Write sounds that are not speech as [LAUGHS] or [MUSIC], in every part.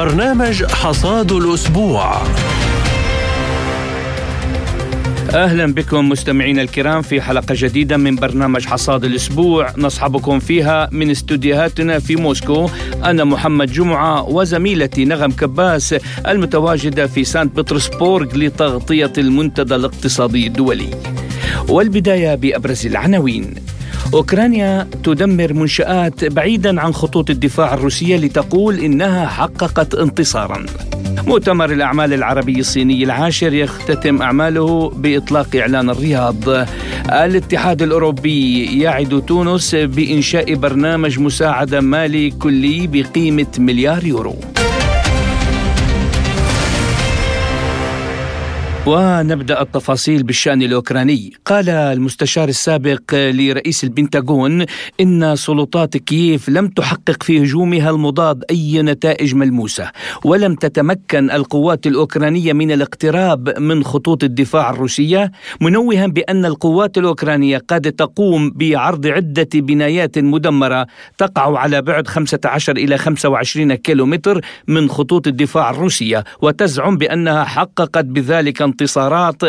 برنامج حصاد الأسبوع أهلا بكم مستمعينا الكرام في حلقة جديدة من برنامج حصاد الأسبوع نصحبكم فيها من استديوهاتنا في موسكو أنا محمد جمعة وزميلتي نغم كباس المتواجدة في سانت بطرسبورغ لتغطية المنتدى الاقتصادي الدولي. والبداية بأبرز العناوين. أوكرانيا تدمر منشآت بعيدا عن خطوط الدفاع الروسية لتقول إنها حققت انتصارا. مؤتمر الأعمال العربي الصيني العاشر يختتم أعماله بإطلاق إعلان الرياض الاتحاد الأوروبي يعد تونس بإنشاء برنامج مساعدة مالي كلي بقيمة مليار يورو ونبدأ التفاصيل بالشأن الأوكراني، قال المستشار السابق لرئيس البنتاغون إن سلطات كييف لم تحقق في هجومها المضاد أي نتائج ملموسة، ولم تتمكن القوات الأوكرانية من الاقتراب من خطوط الدفاع الروسية، منوها بأن القوات الأوكرانية قد تقوم بعرض عدة بنايات مدمرة تقع على بعد 15 إلى 25 كيلومتر من خطوط الدفاع الروسية، وتزعم بأنها حققت بذلك انتصارات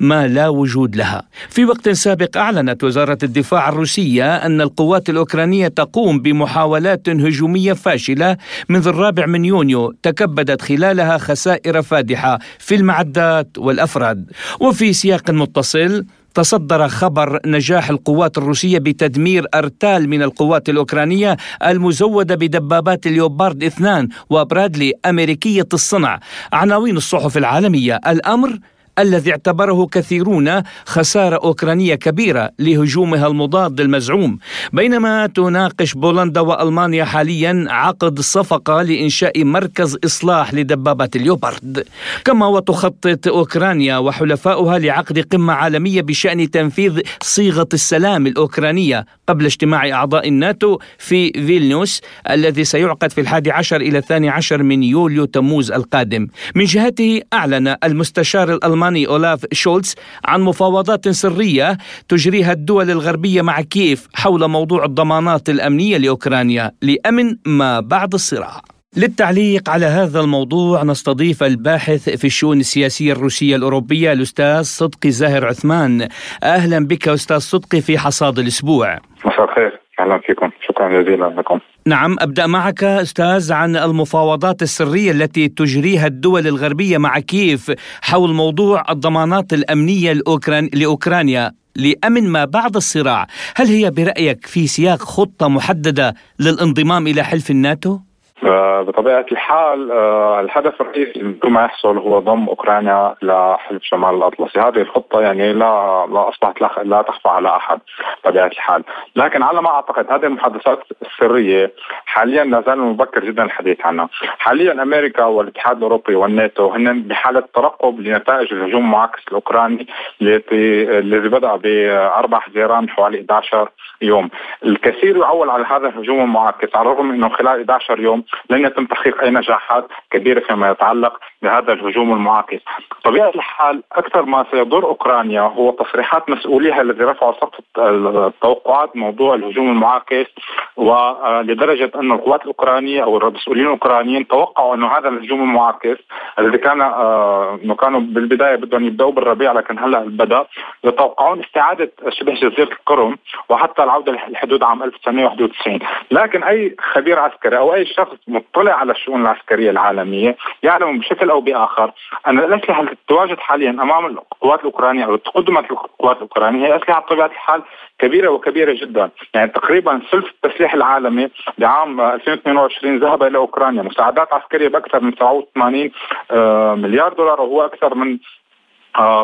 ما لا وجود لها. في وقت سابق أعلنت وزارة الدفاع الروسية أن القوات الأوكرانية تقوم بمحاولات هجومية فاشلة منذ الرابع من يونيو تكبدت خلالها خسائر فادحة في المعدات والأفراد. وفي سياق متصل تصدر خبر نجاح القوات الروسية بتدمير أرتال من القوات الأوكرانية المزودة بدبابات اليوبارد اثنان وبرادلي أمريكية الصنع. عناوين الصحف العالمية. الأمر الذي اعتبره كثيرون خسارة أوكرانية كبيرة لهجومها المضاد المزعوم. بينما تناقش بولندا وألمانيا حاليا عقد صفقة لإنشاء مركز إصلاح لدبابات اليوبرد كما وتخطط أوكرانيا وحلفاؤها لعقد قمة عالمية بشأن تنفيذ صيغة السلام الأوكرانية قبل اجتماع أعضاء الناتو في فيلنيوس الذي سيعقد في الحادي عشر إلى الثاني عشر من يوليو تموز القادم. من جهته أعلن المستشار الألماني الألماني أولاف شولتز عن مفاوضات سرية تجريها الدول الغربية مع كييف حول موضوع الضمانات الأمنية لأوكرانيا لأمن ما بعد الصراع. للتعليق على هذا الموضوع نستضيف الباحث في الشؤون السياسية الروسية الأوروبية الأستاذ صدقي زاهر عثمان. أهلا بك أستاذ صدقي في حصاد الأسبوع. مساء الخير. أهلا فيكم. شكرا جزيلا لكم. نعم أبدأ معك أستاذ عن المفاوضات السرية التي تجريها الدول الغربية مع كييف حول موضوع الضمانات الأمنية الأوكران... لأوكرانيا. لأمن ما بعد الصراع، هل هي برأيك في سياق خطة محددة للانضمام إلى حلف الناتو؟ بطبيعة الحال آه، الهدف الرئيسي من ما يحصل هو ضم أوكرانيا لحلف شمال الأطلسي، هذه الخطة يعني لا لا أصبحت لا تخفى على أحد بطبيعة الحال، لكن على ما أعتقد هذه المحادثات السرية حاليا لا زال مبكر جدا الحديث عنها، حاليا أمريكا والاتحاد الأوروبي والناتو هن بحالة ترقب لنتائج الهجوم المعاكس الأوكراني الذي الذي بدأ بأربع حزيران حوالي 11 يوم، الكثير يعول على هذا الهجوم المعاكس على الرغم إنه خلال 11 يوم لن يتم تحقيق أي نجاحات كبيرة فيما يتعلق بهذا الهجوم المعاكس. طبيعة الحال أكثر ما سيضر أوكرانيا هو تصريحات مسؤوليها الذي رفعوا سقف التوقعات موضوع الهجوم المعاكس ولدرجة أن القوات الأوكرانية أو المسؤولين الأوكرانيين توقعوا انه هذا الهجوم المعاكس الذي كان آه، كانوا بالبداية بدهم يبدأوا بالربيع لكن هلأ بدأ يتوقعون استعادة شبه جزيرة القرم وحتى العودة لحدود عام 1991 لكن أي خبير عسكري أو أي شخص مطلع على الشؤون العسكرية العالمية يعلم بشكل أو بآخر. ان الأسلحة التي تتواجد حاليا أمام القوات الأوكرانية أو تقدمت القوات الأوكرانية هي أسلحة بطبيعة الحال كبيرة وكبيرة جدا، يعني تقريبا ثلث التسليح العالمي بعام 2022 ذهب إلى أوكرانيا، مساعدات عسكرية بأكثر من 87 آه، مليار دولار وهو أكثر من آه،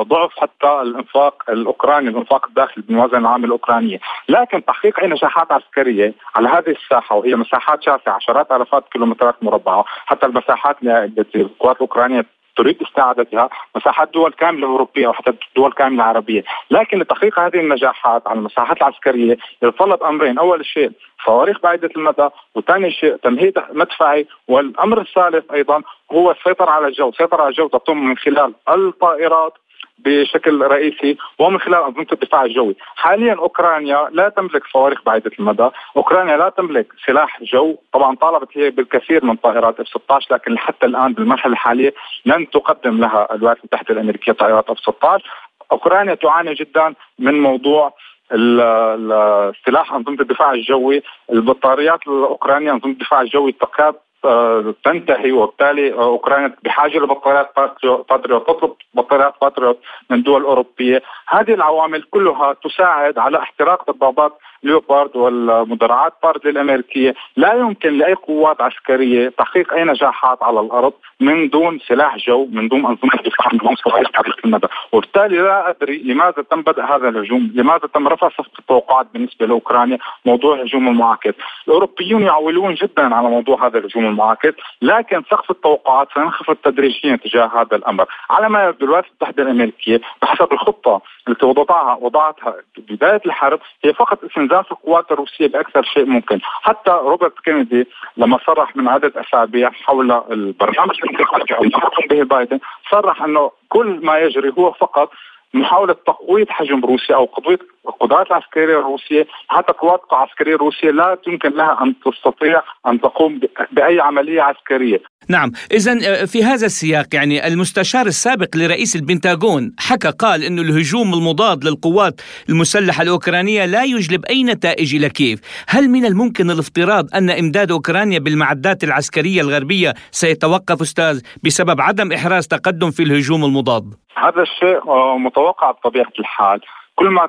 ضعف حتى الإنفاق الأوكراني الإنفاق الداخلي بالموازنة العامة الأوكرانية، لكن تحقيق أي نجاحات عسكرية على هذه الساحة وهي مساحات شاسعة عشرات الافات كيلومترات مربعة، حتى المساحات التي القوات الأوكرانية تريد استعادتها مساحات دول كاملة أوروبية أو حتى دول كاملة عربية، لكن لتحقيق هذه النجاحات على المساحات العسكرية يتطلب أمرين، أول شيء صواريخ بعيدة المدى، وثاني شيء تمهيد مدفعي، والأمر الثالث أيضا هو السيطرة على الجو، السيطره على الجو تتم من خلال الطائرات بشكل رئيسي ومن خلال أنظمة الدفاع الجوي، حاليا أوكرانيا لا تملك صواريخ بعيدة المدى، أوكرانيا لا تملك سلاح جو، طبعا طالبت هي بالكثير من طائرات اف 16 لكن حتى الآن بالمرحلة الحالية لن تقدم لها الولايات المتحدة الأمريكية طائرات F 16 أوكرانيا تعاني جدا من موضوع السلاح أنظمة الدفاع الجوي. البطاريات الأوكرانية أنظمة الدفاع الجوي تكاد تنتهي وبالتالي أوكرانيا بحاجة لبطاريات باتريوت تطلب بطاريات باتريوت من دول أوروبية، هذه العوامل كلها تساعد على احتراق دبابات ليوبارد والمدرعات برادلي الأمريكية، لا يمكن لأي قوات عسكرية تحقيق أي نجاحات على الأرض من دون سلاح جو، من دون أنظمة دفاع من المدى، وبالتالي لا أدري لماذا تم بدء هذا الهجوم، لماذا تم رفع سقف التوقعات بالنسبة لأوكرانيا، موضوع الهجوم المعاكس، الأوروبيون يعولون جدا على موضوع هذا الهجوم المعاكس، لكن سقف التوقعات سينخفض تدريجيا تجاه هذا الأمر، على ما يبدو الولايات المتحدة الأمريكية بحسب الخطة التي وضعتها وضعتها بدايه الحرب هي فقط استنزاف القوات الروسية بأكثر شيء ممكن، حتى روبرت كينيدي لما صرح من عده أسابيع حول البرنامج الذي به بايدن صرح أنه كل ما يجري هو فقط محاولة تقويض حجم روسيا أو قضية القدرات العسكرية الروسية حتى القوات العسكرية الروسية لا يمكن لها أن تستطيع أن تقوم بأي عملية عسكرية. نعم. إذا آه، في هذا السياق يعني المستشار السابق لرئيس البنتاغون حكى قال أنه الهجوم المضاد للقوات المسلحة الأوكرانية لا يجلب أي نتائج إلى كييف. هل من الممكن الافتراض أن إمداد أوكرانيا بالمعدات العسكرية الغربية سيتوقف أستاذ بسبب عدم إحراز تقدم في الهجوم المضاد؟ هذا الشيء آه، متوقع بطبيعة الحال. كل ما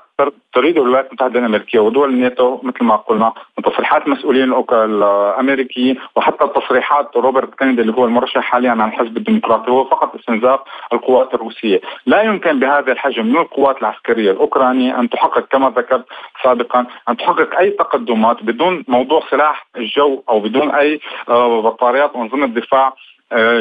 تريده الولايات المتحدة الأمريكية ودول الناتو مثل ما قلنا من تصريحات المسؤولين الأمريكيين وحتى تصريحات روبرت كينيدي اللي هو المرشح حاليا عن الحزب الديمقراطي هو فقط استنزاف القوات الروسية، لا يمكن بهذا الحجم من القوات العسكرية الأوكرانية أن تحقق كما ذكرت سابقا أن تحقق أي تقدمات بدون موضوع سلاح الجو أو بدون أي آه، بطاريات وانظمه دفاع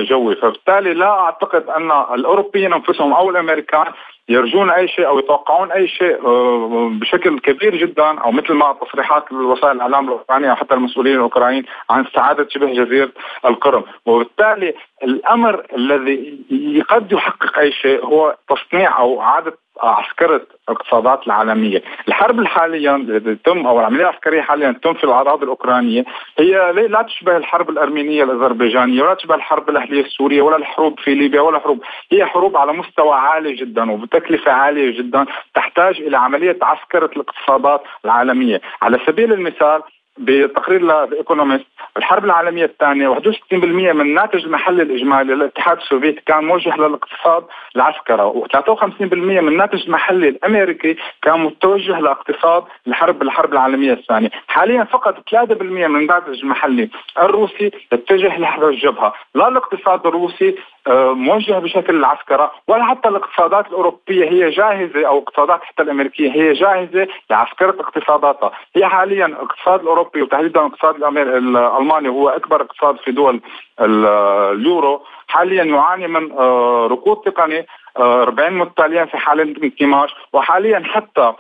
جوي. فبالتالي لا أعتقد أن الأوروبيين أنفسهم أو الأمريكان يرجون أي شيء أو يتوقعون أي شيء آه، بشكل كبير جدا أو مثل ما تصريحات وسائل الإعلام الأوكرانية حتى المسؤولين الأوكرانيين عن استعادة شبه جزيرة القرم، وبالتالي الأمر الذي قد يحقق أي شيء هو تصنيع أو إعادة عسكرة الاقتصادات العالمية. الحرب الحاليا التي تم أو العملية العسكرية حاليا تم في الأراضي الأوكرانية. هي لا تشبه الحرب الأرمينية الأذربيجانية ولا تشبه الحرب الأهلية السورية ولا الحروب في ليبيا ولا حروب هي حروب على مستوى عالي جدا وبتكلفة عالية جدا تحتاج إلى عملية عسكرة الاقتصادات العالمية. على سبيل المثال بتقرير للايكونومست الحرب العالمية الثانية 61% من الناتج المحلي الإجمالي للاتحاد السوفيتي كان موجه للاقتصاد العسكري و53% من الناتج المحلي الأمريكي كان متوجه لاقتصاد الحرب الحرب العالمية الثانية، حاليا فقط 3% من الناتج المحلي الروسي يتجه لحرب الجبهه، لا الاقتصاد الروسي موجه بشكل عسكري ولا حتى الاقتصادات الأوروبية هي جاهزة أو اقتصادات حتى الأمريكية هي جاهزة لعسكرة اقتصاداتها، هي حاليا الاقتصاد الأوروبي وتحديدا الاقتصاد الألماني هو أكبر اقتصاد في دول اليورو حاليا يعاني من آه، ركود تقني 40 متتاليا في حاله انكماش وحاليا حتى آه،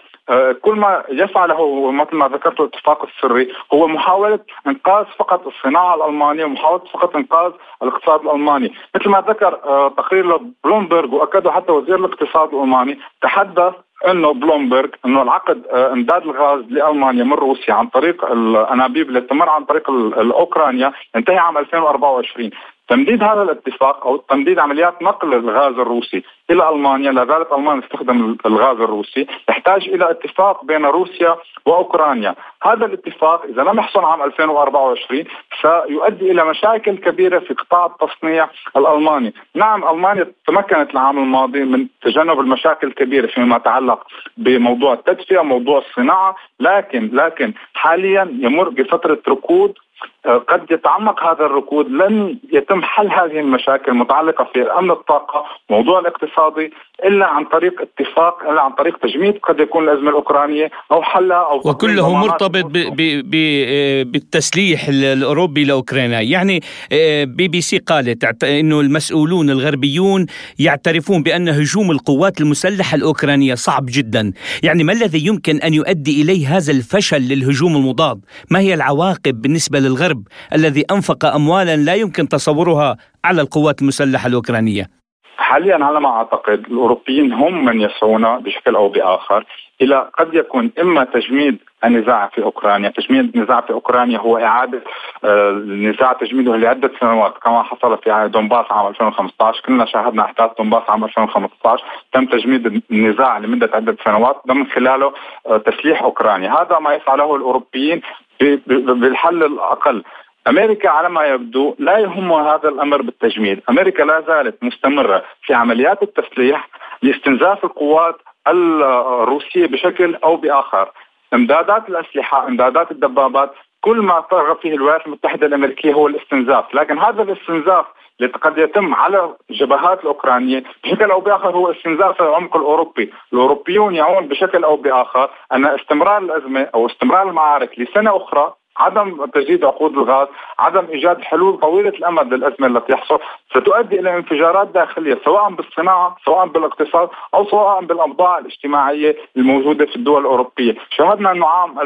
كل ما يفعله مثل ما ذكرت الاتفاق السري هو محاولة إنقاذ فقط الصناعة الألمانية ومحاولة فقط إنقاذ الاقتصاد الألماني. مثل ما ذكر آه، تقرير بلومبرج وأكده حتى وزير الاقتصاد الألماني تحدث إنه بلومبرج إنه العقد آه، إمداد الغاز لألمانيا من روسيا عن طريق الأنابيب اللي تمر عن طريق الأوكرانيا ينتهي عام 2024 تمديد هذا الاتفاق أو تمديد عمليات نقل الغاز الروسي إلى ألمانيا لا زالت ألمانيا تستخدم الغاز الروسي يحتاج إلى اتفاق بين روسيا وأوكرانيا. هذا الاتفاق إذا لم يحصل عام 2024 سيؤدي إلى مشاكل كبيرة في قطاع التصنيع الألماني. نعم ألمانيا تمكنت العام الماضي من تجنب المشاكل الكبيرة فيما يتعلق بموضوع التدفئة موضوع الصناعة لكن لكن حاليا يمر بفترة ركود قد يتعمق هذا الركود لن يتم حل هذه المشاكل المتعلقة في أمن الطاقة موضوع الاقتصادي إلا عن طريق اتفاق إلا عن طريق تجميد قد يكون الأزمة الأوكرانية أو حلها أو وكله مرتبط آه، بالتسليح الأوروبي لأوكرانيا. يعني آه، بي بي سي قالت أنه المسؤولون الغربيون يعترفون بأن هجوم القوات المسلحة الأوكرانية صعب جدا. يعني ما الذي يمكن أن يؤدي إليه هذا الفشل للهجوم المضاد؟ ما هي العواقب بالنسبة للغرب الذي أنفق اموالا لا يمكن تصورها على القوات المسلحة الأوكرانية؟ حاليا على ما أعتقد الأوروبيين هم من يسعون بشكل أو بآخر إلى قد يكون إما تجميد النزاع في أوكرانيا، تجميد النزاع في أوكرانيا هو إعادة النزاع آه، تجميده لعدة سنوات كما حصل في دونباس عام 2015 كلنا شاهدنا أحداث دونباس عام 2015 تم تجميد النزاع لمدة عدة سنوات من خلاله آه، تسليح أوكرانيا، هذا ما يفعله الأوروبيين بالحل الأقل. أمريكا على ما يبدو لا يهمها هذا الأمر بالتجميد، أمريكا لا زالت مستمرة في عمليات التسليح لاستنزاف القوات الروسية بشكل أو بآخر. إمدادات الأسلحة، إمدادات الدبابات، كل ما ترغب فيه الولايات المتحدة الأمريكية هو الاستنزاف، لكن هذا الاستنزاف اللي قد يتم على الجبهات الأوكرانية بشكل أو بآخر هو استنزاف العمق الأوروبي، الأوروبيون يعون بشكل أو بآخر أن استمرار الأزمة أو استمرار المعارك لسنة أخرى عدم تجديد عقود الغاز، عدم إيجاد حلول طويلة الأمد للأزمة التي يحصل ستؤدي إلى انفجارات داخلية سواء بالصناعة، سواء بالاقتصاد أو سواء بالأوضاع الاجتماعية الموجودة في الدول الأوروبية، شاهدنا أنه عام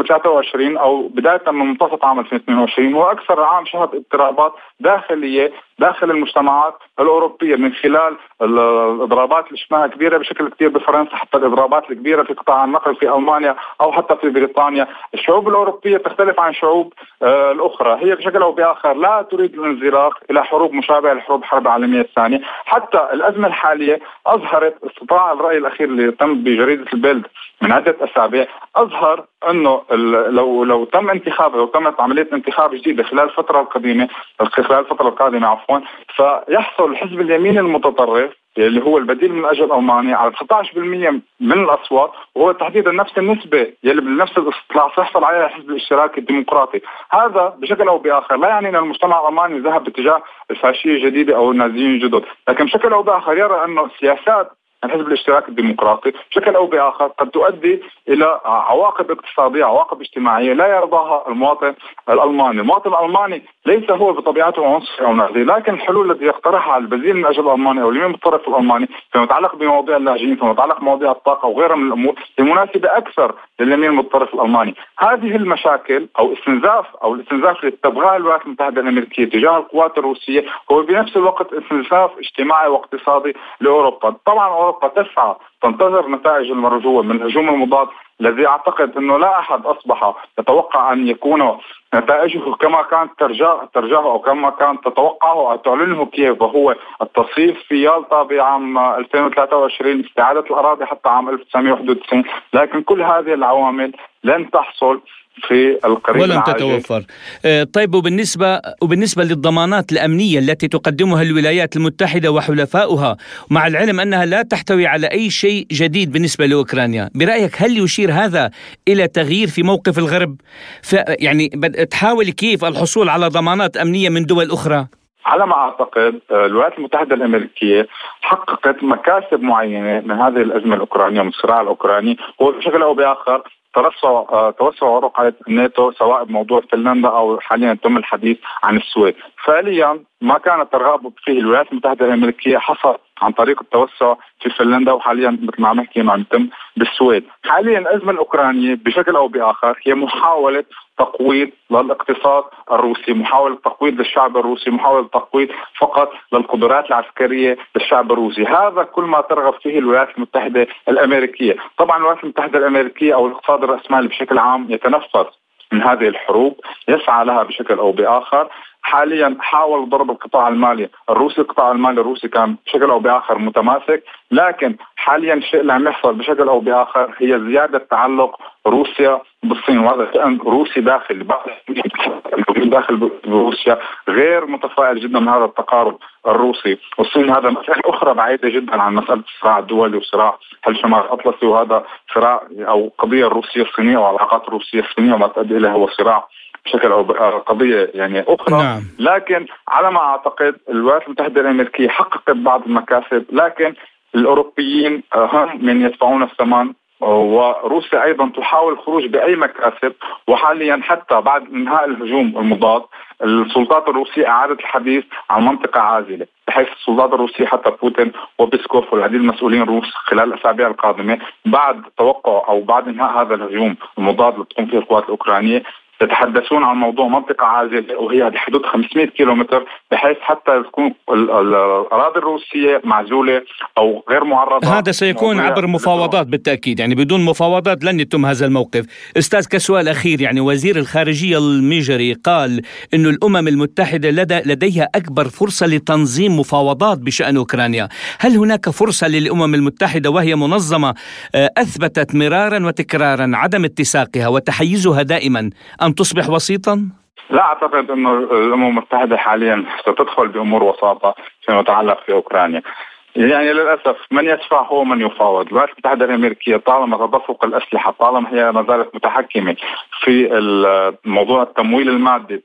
2023 أو بداية من منتصف عام 2022 هو أكثر عام شهد اضطرابات داخلية داخل المجتمعات الأوروبية من خلال الاضرابات اللي شفناها كبيرة بشكل كبير بفرنسا حتى الاضرابات الكبيرة في قطاع النقل في ألمانيا أو حتى في بريطانيا، الشعوب الأوروبية تختلف عن الشعوب آه الأخرى، هي بشكل أو بآخر لا تريد الانزلاق إلى حروب مشابهة لحروب الحرب العالمية الثانية، حتى الأزمة الحالية أظهرت استطاع الرأي الأخير اللي تم بجريدة البلد من عدة أسابيع أظهر أنه لو لو تم انتخاب لو تمت عملية انتخاب جديدة خلال الفترة القديمة خلال الفترة القادمة عفوا فيحصل الحزب اليمين المتطرف اللي هو البديل من أجل ألمانيا على 19% من الأصوات وهو تحديدا نفس النسبة يلي بنفس الاستطلاع سيحصل عليها الحزب الاشتراكي الديمقراطي، هذا بشكل أو بآخر لا يعني أن المجتمع الألماني ذهب باتجاه الفاشية الجديدة أو النازيين الجدد، لكن بشكل أو بآخر يرى انه سياسات الحزب الاشتراكي الديمقراطي. بشكل أو بآخر قد تؤدي إلى عواقب اقتصادية، عواقب اجتماعية لا يرضاها المواطن الألماني، المواطن الألماني ليس هو بطبيعته عنصري أو نازي، لكن الحلول التي يقترحها البديل من أجل الألماني أو اليمين بالطرف الألماني فيما يتعلق بمواضيع اللاجئين، فيما يتعلق بمواضيع الطاقة وغيرها من الأمور هي مناسبه أكثر لليمين بالطرف الألماني، هذه المشاكل أو استنزاف أو الاستنزاف اللي تبغاه الولايات المتحدة الأمريكية تجاه القوات الروسية هو بنفس الوقت استنزاف اجتماعي واقتصادي لأوروبا، طبعا اوروبا تسعى تنتظر نتائج المرجوة من الهجوم المضاد الذي أعتقد إنه لا أحد أصبح يتوقع أن يكون نتائجه كما كانت ترجاه ترجاه أو كما كانت تتوقعه أو تعلنه كييف وهو التصيف في يالطا بعام 2023 استعاده الأراضي حتى عام 1991 لكن كل هذه العوامل لن تحصل في القريب ولم تتوفر. آه، طيب وبالنسبة وبالنسبة للضمانات الأمنية التي تقدمها الولايات المتحدة وحلفاؤها مع العلم أنها لا تحتوي على أي شيء جديد بالنسبة لأوكرانيا برأيك هل يشير هذا إلى تغيير في موقف الغرب؟ يعني تحاول كيف الحصول على ضمانات أمنية من دول أخرى؟ على ما أعتقد آه، الولايات المتحدة الأمريكية حققت مكاسب معينة من هذه الأزمة الأوكرانية من الصراع الأوكراني وبشكل أو بآخر توسع آه، توسع رقعه الناتو سواء بموضوع فنلندا أو حاليا تم الحديث عن السويد، فعليا ما كانت ترغب فيه الولايات المتحدة الأمريكية حصل عن طريق التوسع في فنلندا وحاليا مثل ما عم نحكي عم يتم بالسويد، حاليا الأزمة الأوكرانية بشكل أو بآخر هي محاولة تقويض للاقتصاد الروسي، محاولة تقويض للشعب الروسي، محاولة تقويض فقط للقدرات العسكرية للشعب الروسي، هذا كل ما ترغب فيه الولايات المتحدة الأمريكية، طبعا الولايات المتحدة الأمريكية أو الاقتصاد الرأسمالي بشكل عام يتنفس من هذه الحروب يسعى لها بشكل أو بآخر. حاليا حاول ضرب القطاع المالي الروسي. القطاع المالي الروسي كان بشكل أو بآخر متماسك لكن حاليا الشيء اللي عم يحصل بشكل أو بآخر هي زيادة تعلق روسيا بالصين. وهذا شأن روسي داخل داخل روسيا غير متفائل جدا من هذا التقارب الروسي. والصين هذا مسألة أخرى بعيدة جدا عن مسألة الصراع الدولي وصراع حل شمال الأطلسي. وهذا صراع أو قضية الروسية الصينية وعلاقات الروسية الصينية وما تؤدي إليه هو صراع بشكل أو قضية يعني أخرى. نعم. لكن على ما أعتقد الولايات المتحدة الأمريكية حققت بعض المكاسب لكن الأوروبيين هم من يدفعون الثمن وروسيا أيضا تحاول الخروج بأي مكاسب. وحاليا حتى بعد انهاء الهجوم المضاد السلطات الروسية أعادت الحديث عن منطقة عازلة بحيث السلطات الروسية حتى بوتين وبيسكوف والعديد من المسؤولين الروس خلال الأسابيع القادمة بعد توقع أو بعد انهاء هذا الهجوم المضاد اللي تقوم فيه القوات الأوكرانية. يتحدثون عن موضوع منطقة عازلة وهي بحدود 500 كيلومتر بحيث حتى تكون الأراضي الروسية معزولة أو غير معرضة. هذا سيكون عبر مفاوضات بالتأكيد يعني بدون مفاوضات لن يتم هذا الموقف. أستاذ كسؤال أخير يعني وزير الخارجية الميجري قال أن الأمم المتحدة لدى لديها أكبر فرصة لتنظيم مفاوضات بشأن أوكرانيا. هل هناك فرصة للأمم المتحدة وهي منظمة آه، أثبتت مرارا وتكرارا عدم اتساقها وتحيزها دائما أن تصبح وسيطا؟ لا أعتقد إنه الأمم المتحدة حاليا ستدخل بأمور وساطة فيما يتعلق في أوكرانيا. يعني للأسف من يدفع هو من يفاوض، الولايات المتحده الامريكيه طالما تدفق الأسلحة طالما هي ما زالت متحكمة في موضوع التمويل المادي،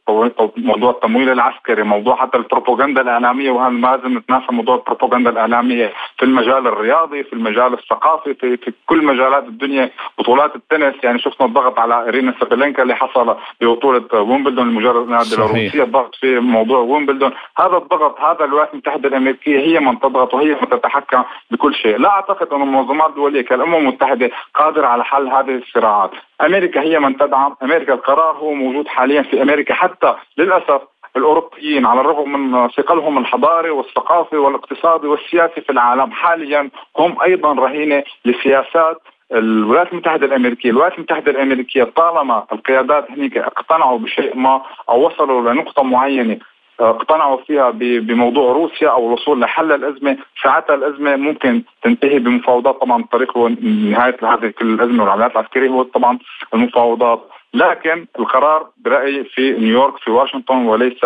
موضوع التمويل العسكري، موضوع حتى البروباغندا الإعلامية وهذا ما لازم نتناسى موضوع البروباغندا الإعلامية في المجال الرياضي، في المجال الثقافي، في, في كل مجالات الدنيا، بطولات التنس. يعني شفنا الضغط على ارينا سابالينكا اللي حصل ببطولة ويمبلدون لمجرد الروسيه الضغط في موضوع ويمبلدون، هذا الضغط هذا الولايات المتحده الامريكيه هي من تضغط وهي تتحكم بكل شيء. لا أعتقد أن المنظمات الدولية كالأمم المتحدة قادرة على حل هذه الصراعات. أمريكا هي من تدعم. أمريكا القرار هو موجود حاليا في أمريكا. حتى للأسف الأوروبيين على الرغم من ثقلهم الحضاري والثقافي والاقتصادي والسياسي في العالم حاليا هم أيضا رهينة لسياسات الولايات المتحدة الأمريكية، الولايات المتحدة الأمريكية طالما القيادات هنيك اقتنعوا بشيء ما أو وصلوا لنقطة معينة اقتنعوا فيها بموضوع روسيا أو الوصول لحل الأزمة ساعتها الأزمة ممكن تنتهي بمفاوضات طبعا الطريق هو نهاية هذه كل الأزمة والعمليات العسكرية هو طبعا المفاوضات لكن القرار برأيي في نيويورك في واشنطن وليس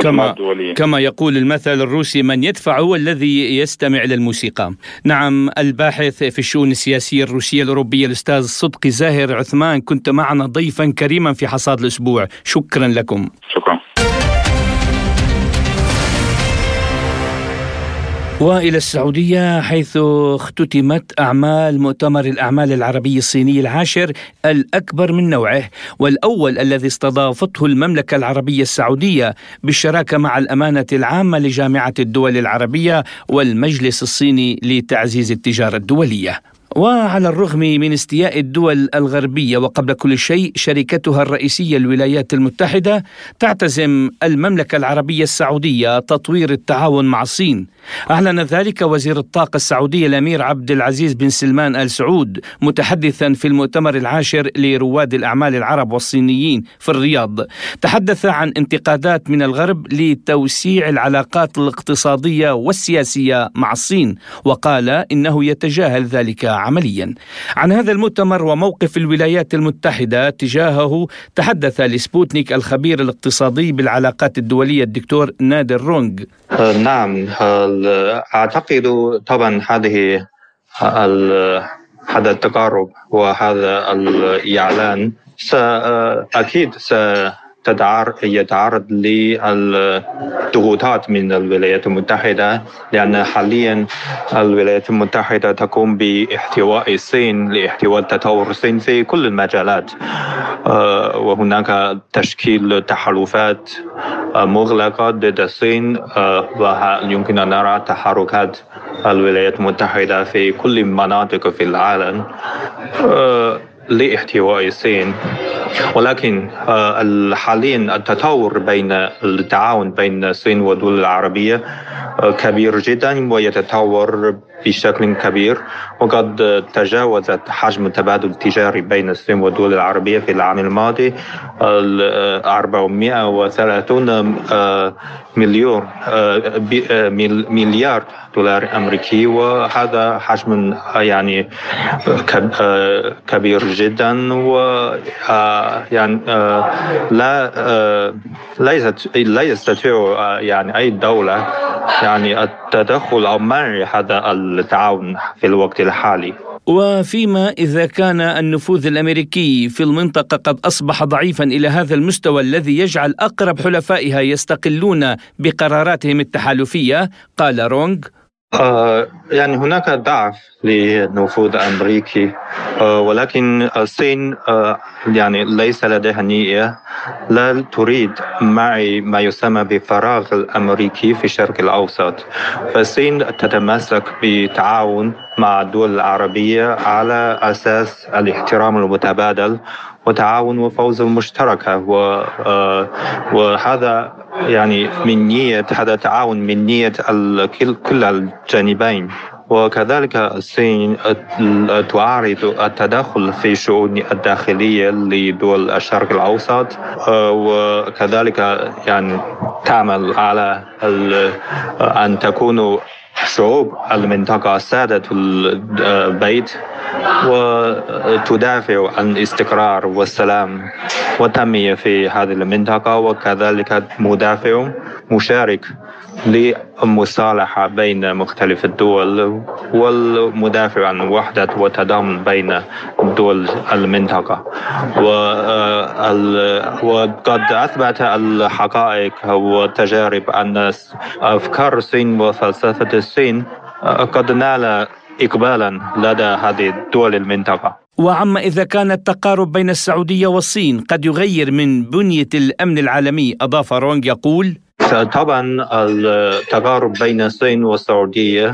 كما كما يقول المثل الروسي من يدفع هو الذي يستمع للموسيقى. نعم الباحث في الشؤون السياسية الروسية الأوروبية الأستاذ صدقي زاهر عثمان كنت معنا ضيفا كريما في حصاد الأسبوع، شكرا لكم. شكرا. وإلى السعودية حيث اختتمت أعمال مؤتمر الأعمال العربي الصيني العاشر الأكبر من نوعه والأول الذي استضافته المملكة العربية السعودية بالشراكة مع الأمانة العامة لجامعة الدول العربية والمجلس الصيني لتعزيز التجارة الدولية. وعلى الرغم من استياء الدول الغربية وقبل كل شيء شركتها الرئيسية الولايات المتحدة تعتزم المملكة العربية السعودية تطوير التعاون مع الصين. أعلن ذلك وزير الطاقة السعودي الأمير عبد العزيز بن سلمان آل سعود متحدثا في المؤتمر العاشر لرواد الأعمال العرب والصينيين في الرياض. تحدث عن انتقادات من الغرب لتوسيع العلاقات الاقتصادية والسياسية مع الصين وقال إنه يتجاهل ذلك عمليا. عن هذا المؤتمر وموقف الولايات المتحدة تجاهه تحدث لسبوتنيك الخبير الاقتصادي بالعلاقات الدولية الدكتور نادر رونغ. نعم أعتقد طبعا هذه هذا التقارب وهذا الإعلان أكيد يتعرض للضغوطات من الولايات المتحدة لأن حاليا الولايات المتحدة تقوم باحتواء الصين لاحتواء تطور الصين في كل المجالات. آه، وهناك تشكيل تحالفات آه، مغلقة ضد الصين آه، ويمكن أن نرى تحركات الولايات المتحدة في كل مناطق في العالم؟ لإحتواء الصين. ولكن آه، حاليا التطور بين التعاون بين الصين والدول العربية آه، كبير جدا ويتطور بشكل كبير وقد تجاوزت حجم التبادل التجاري بين الصين والدول العربية في العام الماضي 430 آه، مليون مليار دولار أمريكي. وهذا حجم يعني كبير جدا. و يعني لا لا لا يستطيع يعني أي دولة يعني التدخل أو منع هذا التعاون في الوقت الحالي. وفيما إذا كان النفوذ الأمريكي في المنطقة قد أصبح ضعيفا إلى هذا المستوى الذي يجعل أقرب حلفائها يستقلون بقراراتهم التحالفية قال رونغ يعني هناك ضعف للنفوذ الامريكي آه ولكن الصين آه يعني ليس لديها نية لا تريد معي ما يسمى بفراغ الأمريكي في الشرق الأوسط. فالصين تتمسك بتعاون مع الدول العربية على أساس الاحترام المتبادل وتعاون وفوز مشتركة. وهذا يعني من نية هذا تعاون من نية كل الجانبين. وكذلك الصين تعارض التدخل في الشؤون الداخلية لدول الشرق الأوسط. وكذلك يعني تعمل على أن تكون شعوب المنطقة سادة البيت وتدافع عن الاستقرار والسلام والتنمية في هذه المنطقة وكذلك مدافع مشارك للمصالحة بين مختلف الدول والمدافع عن وحدة وتضامن بين دول المنطقة. وقد أثبت الحقائق والتجارب أن أفكار الصين وفلسفة الصين قد نال إقبالا لدى هذه الدول المنطقة. وعما إذا كان التقارب بين السعودية والصين قد يغير من بنية الأمن العالمي أضاف رونغ يقول طبعا التقارب بين الصين والسعودية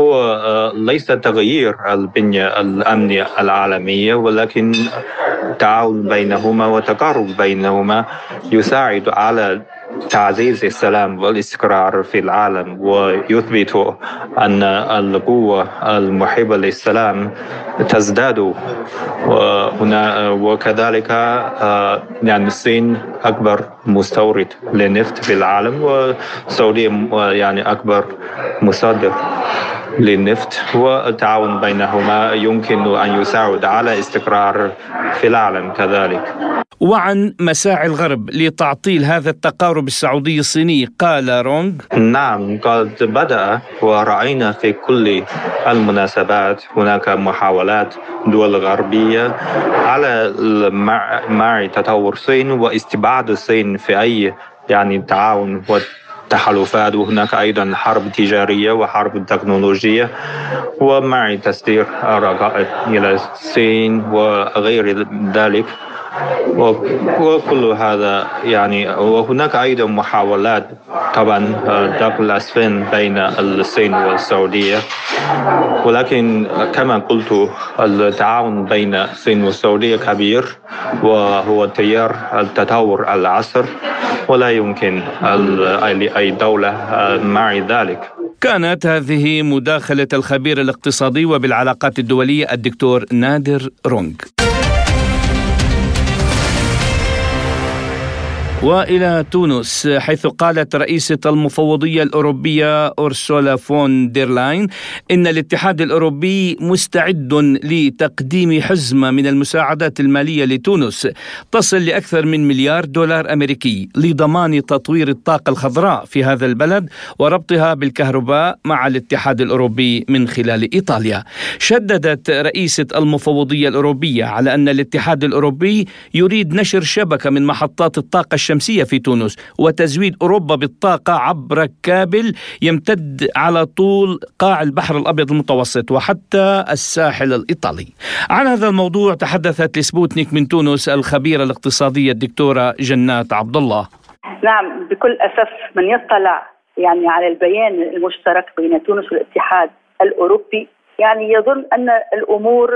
هو آه، ليس تغيير البنية الأمنية العالمية ولكن تعاون بينهما وتقارب بينهما يساعد على تعزيز السلام والاستقرار في العالم ويثبت أن القوة المحبة للسلام تزداد. وكذلك آه، يعني الصين أكبر مستورد للنفط في العالم والسعودية يعني أكبر مصدر. للنفط والتعاون بينهما يمكن أن يساعد على استقرار في العالم كذلك. وعن مساعي الغرب لتعطيل هذا التقارب السعودي الصيني قال رونغ نعم قد بدأ ورأينا في كل المناسبات هناك محاولات دول غربية على مع تطور الصين واستبعاد الصين في أي يعني تعاون تحالفات وهناك أيضا حرب تجارية وحرب تكنولوجية ومع تصدير الرقائق إلى الصين وغير ذلك. وكل هذا يعني وهناك أيضا محاولات طبعا دفع الأسفين بين الصين والسعودية. ولكن كما قلت التعاون بين الصين والسعودية كبير وهو تيار التطور العصر ولا يمكن لأي دولة مع ذلك. كانت هذه مداخلة الخبير الاقتصادي وبالعلاقات الدولية الدكتور نادر رونغ. وإلى تونس حيث قالت رئيسة المفوضية الأوروبية أورسولا فون ديرلاين إن الاتحاد الأوروبي مستعد لتقديم حزمة من المساعدات المالية لتونس تصل لأكثر من مليار دولار أمريكي لضمان تطوير الطاقة الخضراء في هذا البلد وربطها بالكهرباء مع الاتحاد الأوروبي من خلال إيطاليا. شددت رئيسة المفوضية الأوروبية على أن الاتحاد الأوروبي يريد نشر شبكة من محطات الطاقة الشمسية في تونس وتزويد أوروبا بالطاقة عبر كابل يمتد على طول قاع البحر الأبيض المتوسط وحتى الساحل الإيطالي. عن هذا الموضوع تحدثت لسبوتنيك من تونس الخبيرة الاقتصادية الدكتورة جنات عبد الله نعم بكل أسف من يطلع يعني على البيان المشترك بين تونس والاتحاد الأوروبي يعني يظن أن الأمور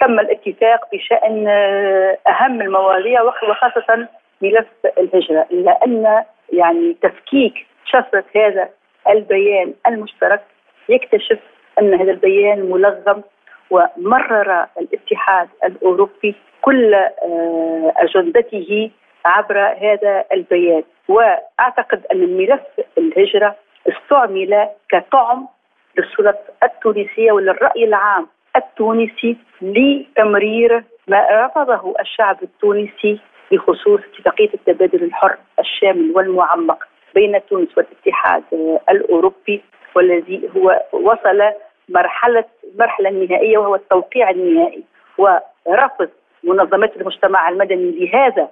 تم الاتفاق بشأن آه، أهم المواضيع وخاصة ملف الهجرة. إلا أن يعني تفكيك شفره هذا البيان المشترك يكتشف أن هذا البيان ملغم ومرر الاتحاد الأوروبي كل آه، أجندته عبر هذا البيان. وأعتقد أن ملف الهجرة استعمل كطعم للسلطة التونسية وللرأي العام التونسي لتمرير ما رفضه الشعب التونسي بخصوص اتفاقيه التبادل الحر الشامل والمعمق بين تونس والاتحاد الأوروبي والذي هو وصل مرحله المرحله النهائيه وهو التوقيع النهائي ورفض منظمات المجتمع المدني لهذا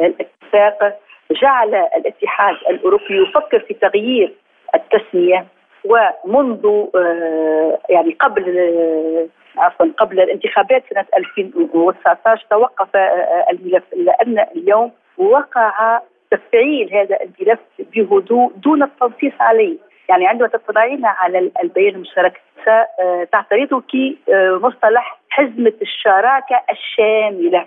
الاتفاق جعل الاتحاد الأوروبي يفكر في تغيير التسمية ومنذ آه، يعني قبل آه، عفوا قبل الانتخابات سنة 2019 توقف آه، الملف الا ان اليوم وقع تفعيل هذا الملف بهدوء دون التنصيص عليه. يعني عندما تطلعين على البيان المشترك تعترضك مصطلح حزمة الشراكة الشاملة.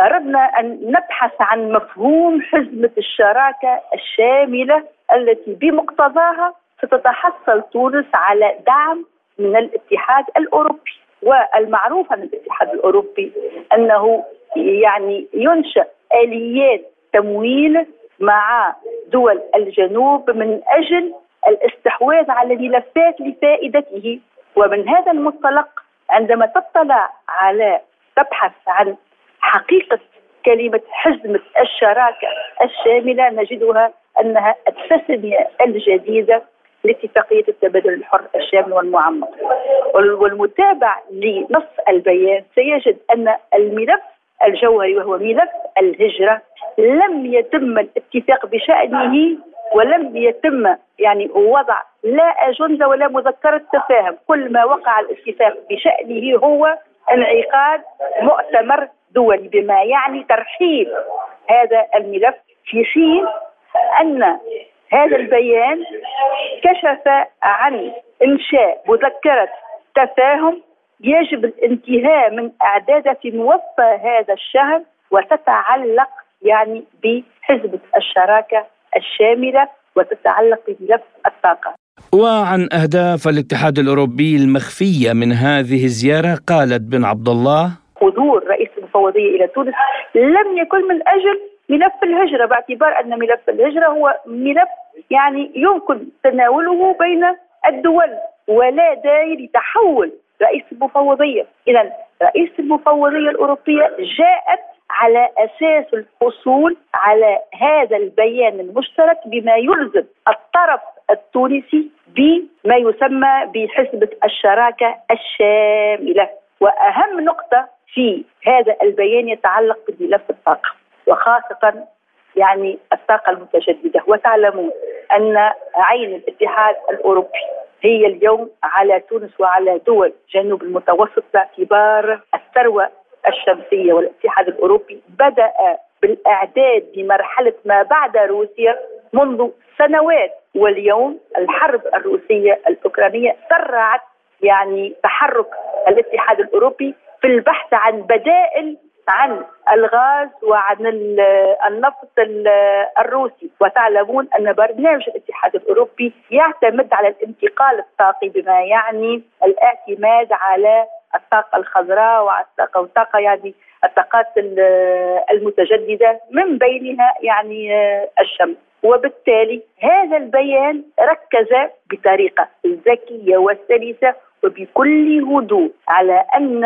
أردنا أن نبحث عن مفهوم حزمة الشراكة الشاملة التي بمقتضاها ستتحصل تونس على دعم من الاتحاد الأوروبي. والمعروف عن الاتحاد الأوروبي أنه يعني ينشأ آليات تمويل مع دول الجنوب من أجل الاستحواذ على ملفات لفائدته. ومن هذا المنطلق عندما تطلع على تبحث عن حقيقة كلمة حزمة الشراكة الشاملة نجدها أنها التسمية الجديدة لاتفاقية التبادل الحر الشامل والمعمق. والمتابع لنص البيان سيجد أن الملف الجوهري وهو ملف الهجرة لم يتم الاتفاق بشأنه ولم يتم يعني وضع لا أجندة ولا مذكرة تفاهم. كل ما وقع الاتفاق بشأنه هو انعقاد مؤتمر دولي بما يعني ترحيل هذا الملف في حين أن هذا البيان كشف عن إنشاء مذكرة تفاهم يجب الانتهاء من إعدادها في موفى هذا الشهر وتتعلق يعني بحزب الشراكة الشاملة وتتعلق بملف الطاقة. وعن أهداف الاتحاد الأوروبي المخفية من هذه الزيارة قالت بن عبد الله حضور رئيس المفوضية إلى تونس لم يكن من أجل ملف الهجرة باعتبار أن ملف الهجرة هو ملف يعني يمكن تناوله بين الدول ولا داعي لتحول. رئيس المفوضية إذا رئيس المفوضية الأوروبية جاءت على أساس الحصول على هذا البيان المشترك بما يلزم الطرف التونسي بما يسمى بحسبة الشراكة الشاملة. وأهم نقطة في هذا البيان يتعلق بملف الطاقة وخاصة يعني الطاقة المتجددة. وتعلمون أن عين الاتحاد الأوروبي هي اليوم على تونس وعلى دول جنوب المتوسط باعتبار الثروة الشمسية والاتحاد الأوروبي. بدأ بالإعداد لمرحلة ما بعد روسيا منذ سنوات. واليوم الحرب الروسية الأوكرانية سرعت يعني تحرك الاتحاد الأوروبي في البحث عن بدائل عن الغاز وعن النفط الروسي. وتعلمون أن برنامج الاتحاد الأوروبي يعتمد على الانتقال الطاقي بما يعني الاعتماد على الطاقة الخضراء والطاقة والطاقة يعني الطاقات المتجددة من بينها يعني الشمس. وبالتالي هذا البيان ركز بطريقة ذكية وسلسة وبكل هدوء على أن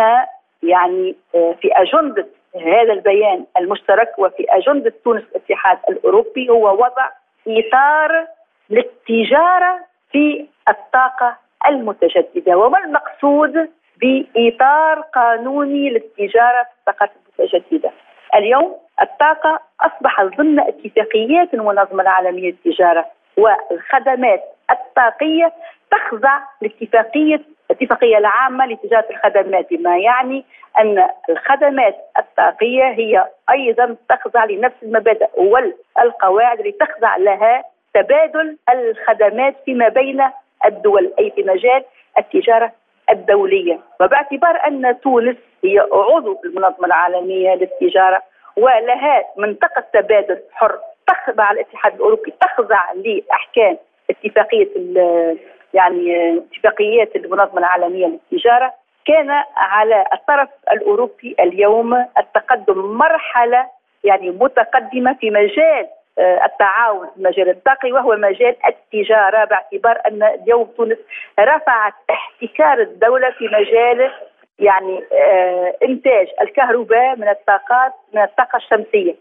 يعني آه، في أجندة هذا البيان المشترك وفي أجندة تونس الاتحاد الأوروبي هو وضع إطار للتجارة في الطاقة المتجددة وما المقصود بإطار قانوني للتجارة في الطاقة المتجددة؟ اليوم الطاقة أصبحت ضمن اتفاقيات المنظمة العالمية للتجارة والخدمات الطاقية تخضع لاتفاقية الاتفاقية العامة لتجارة الخدمات. بما يعني أن الخدمات الطاقية هي أيضا تخضع لنفس المبادئ والقواعد التي تخضع لها تبادل الخدمات فيما بين الدول أي في مجال التجارة الدولية. وباعتبار أن تونس هي عضو المنظمة العالمية للتجارة ولها منطقة تبادل حر تخضع الاتحاد الأوروبي تخضع لأحكام اتفاقية يعني اتفاقيات المنظمة العالمية للتجارة كان على الطرف الأوروبي اليوم التقدم مرحلة يعني متقدمة في مجال آه، التعاون في المجال الطاقي وهو مجال التجارة باعتبار أن اليوم تونس رفعت احتكار الدولة في مجال يعني آه، إنتاج الكهرباء من الطاقات من الطاقة الشمسية.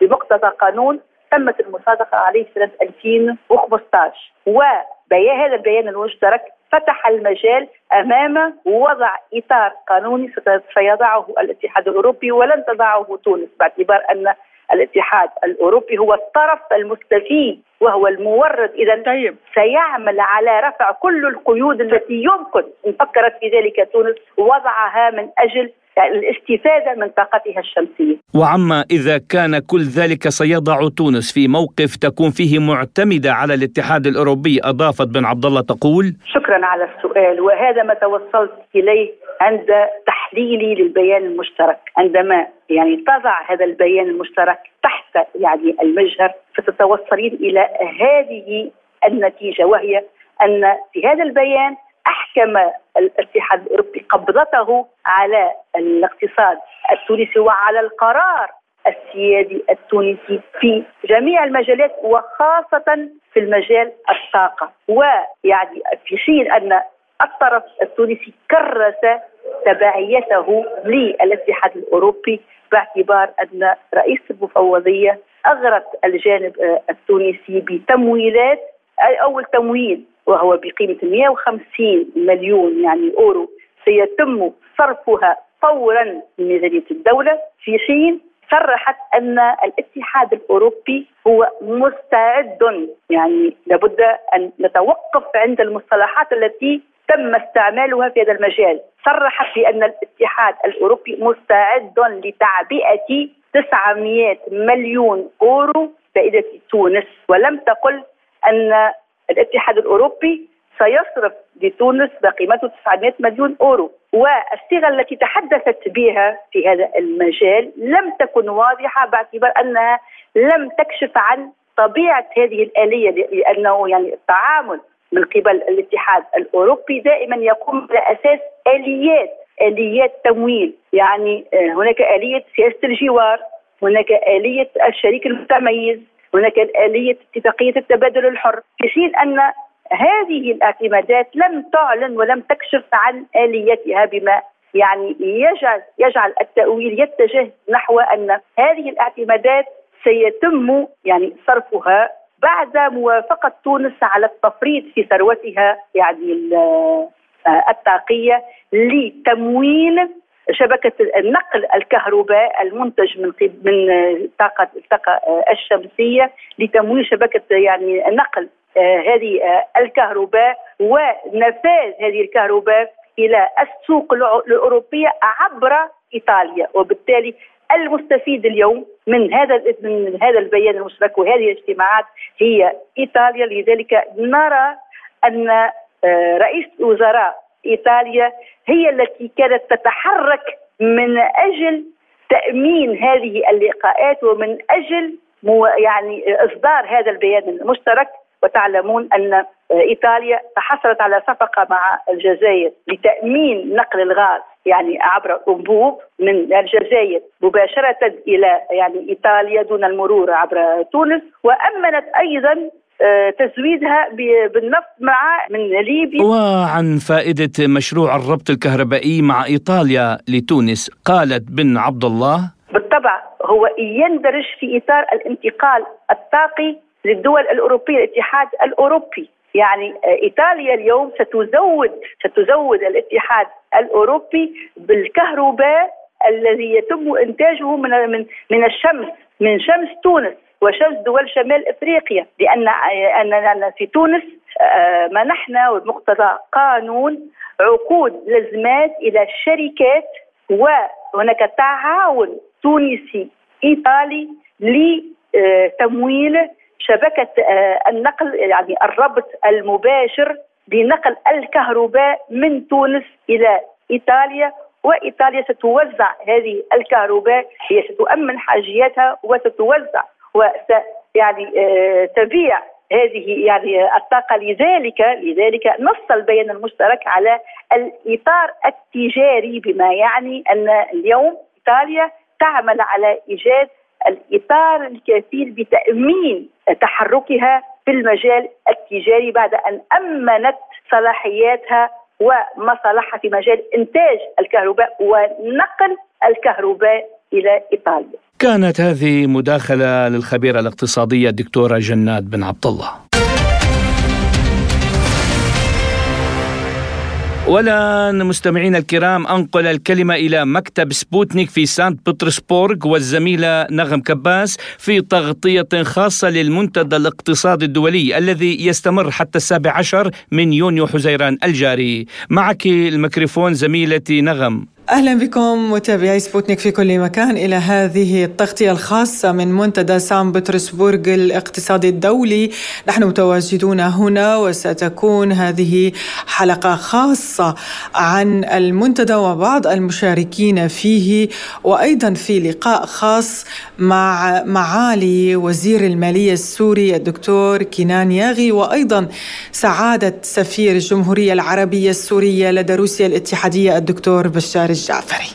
بمقتضى قانون تمت المصادقة عليه سنة 2015 وبيان هذا البيان المشترك فتح المجال أمام وضع إطار قانوني سيضعه الاتحاد الأوروبي ولن تضعه تونس باعتبار أن الاتحاد الأوروبي هو الطرف المستفيد وهو المورد. اذا طيب. سيعمل على رفع كل القيود التي يمكن. إن فكرت في ذلك تونس وضعها من أجل الاستفادة من طاقتها الشمسية. وعما إذا كان كل ذلك سيضع تونس في موقف تكون فيه معتمدة على الاتحاد الأوروبي أضافت بن عبد الله تقول شكرا على السؤال وهذا ما توصلت إليه عند تحليلي للبيان المشترك عندما يعني تضع هذا البيان المشترك تحت يعني المجهر فتتوصلين إلى هذه النتيجة وهي أن في هذا البيان أحكم الاتحاد الأوروبي قبضته على الاقتصاد التونسي وعلى القرار السيادي التونسي في جميع المجالات وخاصة في المجال الطاقة. ويعني في حين أن الطرف التونسي كرس تبعيته للاتحاد الأوروبي باعتبار أن رئيس المفوضية اغرت الجانب التونسي بتمويلات أول تمويل وهو بقيمة 150 مليون يعني أورو سيتم صرفها فورا من ميزانيه الدولة في حين صرحت أن الاتحاد الأوروبي هو مستعد. يعني لابد أن نتوقف عند المصطلحات التي تم استعمالها في هذا المجال. صرحت بأن الاتحاد الأوروبي مستعد لتعبئة 900 مليون أورو فائدة تونس ولم تقل أن الاتحاد الأوروبي سيصرف لتونس بقيمته 900 مليون أورو. والصيغة التي تحدثت بها في هذا المجال لم تكن واضحة باعتبار انها لم تكشف عن طبيعة هذه الآلية لأنه يعني التعامل من قبل الاتحاد الأوروبي دائما يقوم على أساس آليات آليات تمويل. يعني آه، هناك آلية سياسه الجوار هناك آلية الشريك المتميز. هناك آلية اتفاقية التبادل الحر في حين أن هذه الاعتمادات لم تعلن ولم تكشف عن آليتها بما يعني يجعل يجعل التأويل يتجه نحو أن هذه الاعتمادات سيتم يعني صرفها بعد موافقة تونس على التفريط في ثروتها يعني الطاقية لتمويل شبكة النقل الكهرباء المنتج من من الطاقه الطاقة الشمسية لتمويل شبكة يعني نقل آه، هذه آه، الكهرباء ونفاذ هذه الكهرباء إلى السوق الأوروبية عبر إيطاليا. وبالتالي المستفيد اليوم من هذا من هذا البيان المشترك وهذه الاجتماعات هي إيطاليا. لذلك نرى أن آه، رئيس وزراء إيطاليا هي التي كانت تتحرك من أجل تأمين هذه اللقاءات ومن أجل يعني إصدار هذا البيان المشترك. وتعلمون أن إيطاليا تحصلت على صفقة مع الجزائر لتأمين نقل الغاز يعني عبر أنبوب من الجزائر مباشرة إلى يعني إيطاليا دون المرور عبر تونس. وأمنت أيضا تزويدها بالنفط مع من ليبيا. وعن فائدة مشروع الربط الكهربائي مع إيطاليا لتونس قالت بن عبد الله بالطبع هو يندرج في إطار الانتقال الطاقي للدول الأوروبية الاتحاد الأوروبي. يعني آه، إيطاليا اليوم ستزود ستزود الاتحاد الأوروبي بالكهرباء الذي يتم إنتاجه من من من الشمس من شمس تونس. وشمس دول شمال إفريقيا لأن أننا في تونس آه، منحنا وبمقتضى قانون عقود لزمات إلى الشركات وهناك تعاون تونسي إيطالي لتمويل شبكة آه، النقل يعني الربط المباشر بنقل الكهرباء من تونس إلى إيطاليا وإيطاليا ستوزع هذه الكهرباء هي ستؤمن حاجياتها وستوزع وس يعني آه، تبيع هذه يعني الطاقة. لذلك لذلك نص البيان المشترك على الإطار التجاري بما يعني أن اليوم إيطاليا تعمل على إيجاد الإطار الكفيل بتأمين تحركها في المجال التجاري بعد أن أمنت صلاحياتها ومصالحها في مجال إنتاج الكهرباء ونقل الكهرباء إلى إيطاليا. كانت هذه مداخلة للخبيرة الاقتصادية الدكتورة جنات بن عبد الله. والآن مستمعينا الكرام أنقل الكلمة إلى مكتب سبوتنيك في سانت بطرسبورغ والزميلة نغم كباس في تغطية خاصة للمنتدى الاقتصادي الدولي الذي يستمر حتى السابع عشر من يونيو حزيران الجاري. معك الميكروفون زميلتي نغم. أهلا بكم متابعي سبوتنيك في كل مكان إلى هذه التغطية الخاصة من منتدى سان بطرسبورغ الاقتصادي الدولي. نحن متواجدون هنا وستكون هذه حلقة خاصة عن المنتدى وبعض المشاركين فيه وأيضا في لقاء خاص مع معالي وزير المالية السوري الدكتور كينان ياغي وأيضا سعادة سفير الجمهورية العربية السورية لدى روسيا الاتحادية الدكتور بشار الجعفري.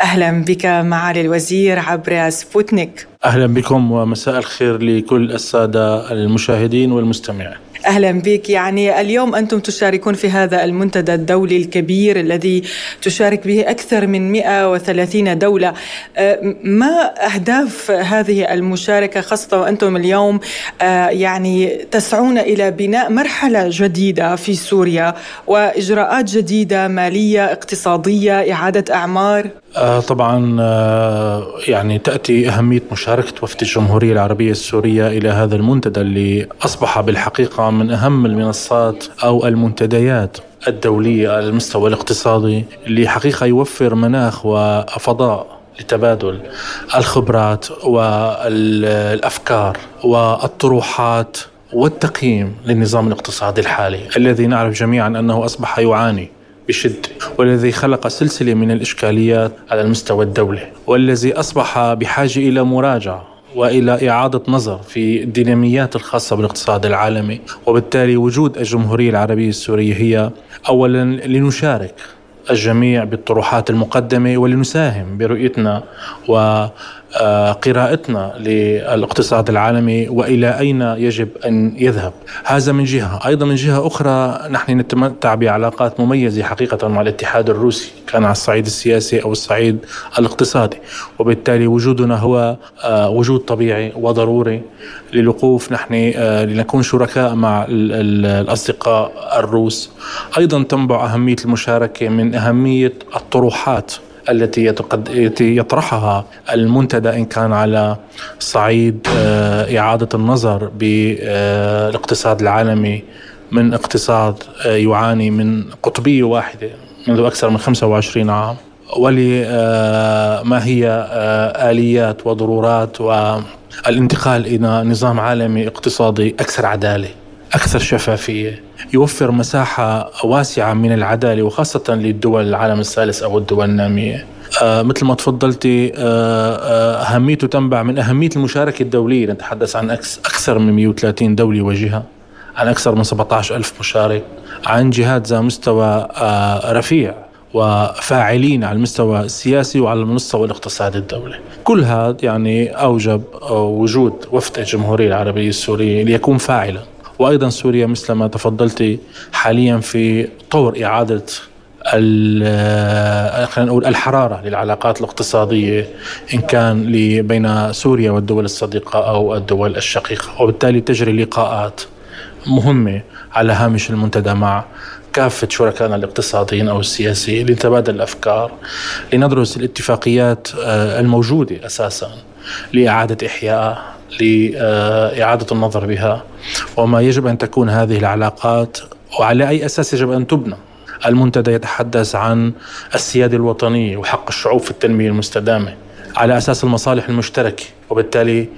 أهلا بك معالي الوزير عبر سبوتنيك. أهلا بكم ومساء الخير لكل السادة المشاهدين والمستمعين. أهلا بك. يعني اليوم أنتم تشاركون في هذا المنتدى الدولي الكبير الذي تشارك به أكثر من 130 دولة. أه، ما أهداف هذه المشاركة خاصة وأنتم اليوم أه، يعني تسعون إلى بناء مرحلة جديدة في سوريا وإجراءات جديدة مالية اقتصادية إعادة أعمار؟ أه، طبعا يعني تأتي أهمية مشاركة وفد الجمهورية العربية السورية إلى هذا المنتدى اللي أصبح بالحقيقة من أهم المنصات أو المنتديات الدولية على المستوى الاقتصادي اللي حقيقة يوفر مناخ وفضاء لتبادل الخبرات والأفكار والطروحات والتقييم للنظام الاقتصادي الحالي الذي نعرف جميعا أنه أصبح يعاني بشدة والذي خلق سلسلة من الإشكاليات على المستوى الدولي والذي أصبح بحاجة إلى مراجعة وإلى إعادة نظر في الديناميات الخاصة بالاقتصاد العالمي. وبالتالي وجود الجمهورية العربية السورية هي اولا لنشارك الجميع بالطروحات المقدمة ولنساهم برؤيتنا و قراءتنا للاقتصاد العالمي وإلى أين يجب أن يذهب. هذا من جهة. أيضا من جهة أخرى نحن نتمتع بعلاقات مميزة حقيقة مع الاتحاد الروسي كان على الصعيد السياسي أو الصعيد الاقتصادي. وبالتالي وجودنا هو آه، وجود طبيعي وضروري للوقوف. نحن آه، لنكون شركاء مع الأصدقاء الروس. أيضا تنبع أهمية المشاركة من أهمية الطروحات. التي يطرحها المنتدى إن كان على صعيد آه، إعادة النظر بالاقتصاد العالمي من اقتصاد آه، يعاني من قطبية واحدة منذ أكثر من 25 عام ولما آه، هي آليات وضرورات والانتقال إلى نظام عالمي اقتصادي أكثر عدالة. أكثر شفافية يوفر مساحة واسعة من العدالة وخاصة للدول العالم الثالث أو الدول النامية. آه مثل ما تفضلتي آه آه أهميته تنبع من أهمية المشاركة الدولية. نتحدث عن أكثر من 130 دولة وجهة عن أكثر من 17 ألف مشارك عن جهات ذا مستوى آه رفيع وفاعلين على المستوى السياسي وعلى المستوى الاقتصادي الدولي. كل هذا يعني أوجب وجود وفد الجمهورية العربية السورية ليكون فاعلا. وأيضا سوريا مثل ما تفضلتي حاليا في طور إعادة خلينا نقول الحرارة للعلاقات الاقتصادية إن كان بين سوريا والدول الصديقة أو الدول الشقيقة. وبالتالي تجري لقاءات مهمة على هامش المنتدى مع كافة شركائنا الاقتصاديين أو السياسيين لنتبادل الأفكار لندرس الاتفاقيات آه، الموجودة أساسا لإعادة إحيائها لإعادة النظر بها. وما يجب أن تكون هذه العلاقات وعلى أي أساس يجب أن تبنى. المنتدى يتحدث عن السيادة الوطنية وحق الشعوب في التنمية المستدامة على أساس المصالح المشتركة وبالتالي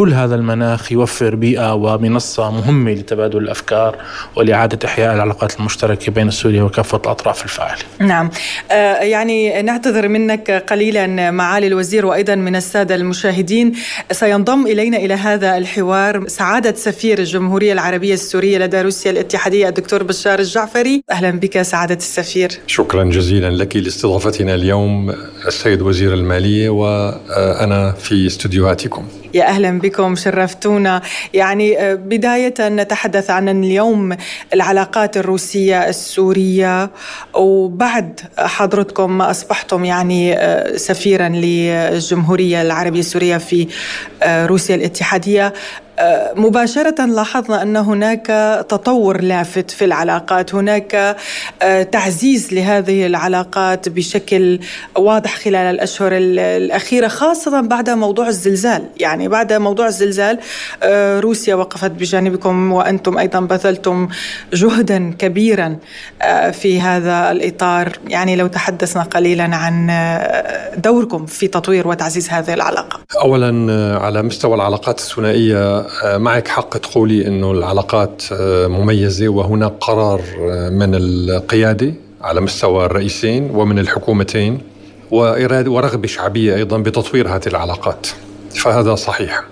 كل هذا المناخ يوفر بيئة ومنصة مهمة لتبادل الأفكار ولإعادة إحياء العلاقات المشتركة بين سوريا وكافة الأطراف الفاعلة نعم. آه يعني نعتذر منك قليلا معالي الوزير وأيضا من السادة المشاهدين. سينضم إلينا إلى هذا الحوار سعادة سفير الجمهورية العربية السورية لدى روسيا الاتحادية الدكتور بشار الجعفري. أهلا بك سعادة السفير. شكرا جزيلا لك لاستضافتنا اليوم السيد وزير المالية وأنا في استديوهاتكم يا أهلا بكم شرفتونا يعني آه، بداية نتحدث عن اليوم العلاقات الروسية السورية. وبعد حضرتكم أصبحتم يعني آه، سفيرا للجمهورية العربية السورية في آه، روسيا الاتحادية. مباشرة لاحظنا أن هناك تطور لافت في العلاقات هناك تعزيز لهذه العلاقات بشكل واضح خلال الأشهر الأخيرة خاصة بعد موضوع الزلزال. يعني بعد موضوع الزلزال روسيا وقفت بجانبكم وأنتم أيضا بذلتم جهدا كبيرا في هذا الإطار. يعني لو تحدثنا قليلا عن دوركم في تطوير وتعزيز هذه العلاقة. أولا على مستوى العلاقات الثنائية معك حق تقولي أنه العلاقات مميزة وهناك قرار من القيادة على مستوى الرئيسين ومن الحكومتين وإرادة ورغبة شعبية أيضا بتطوير هذه العلاقات. فهذا صحيح.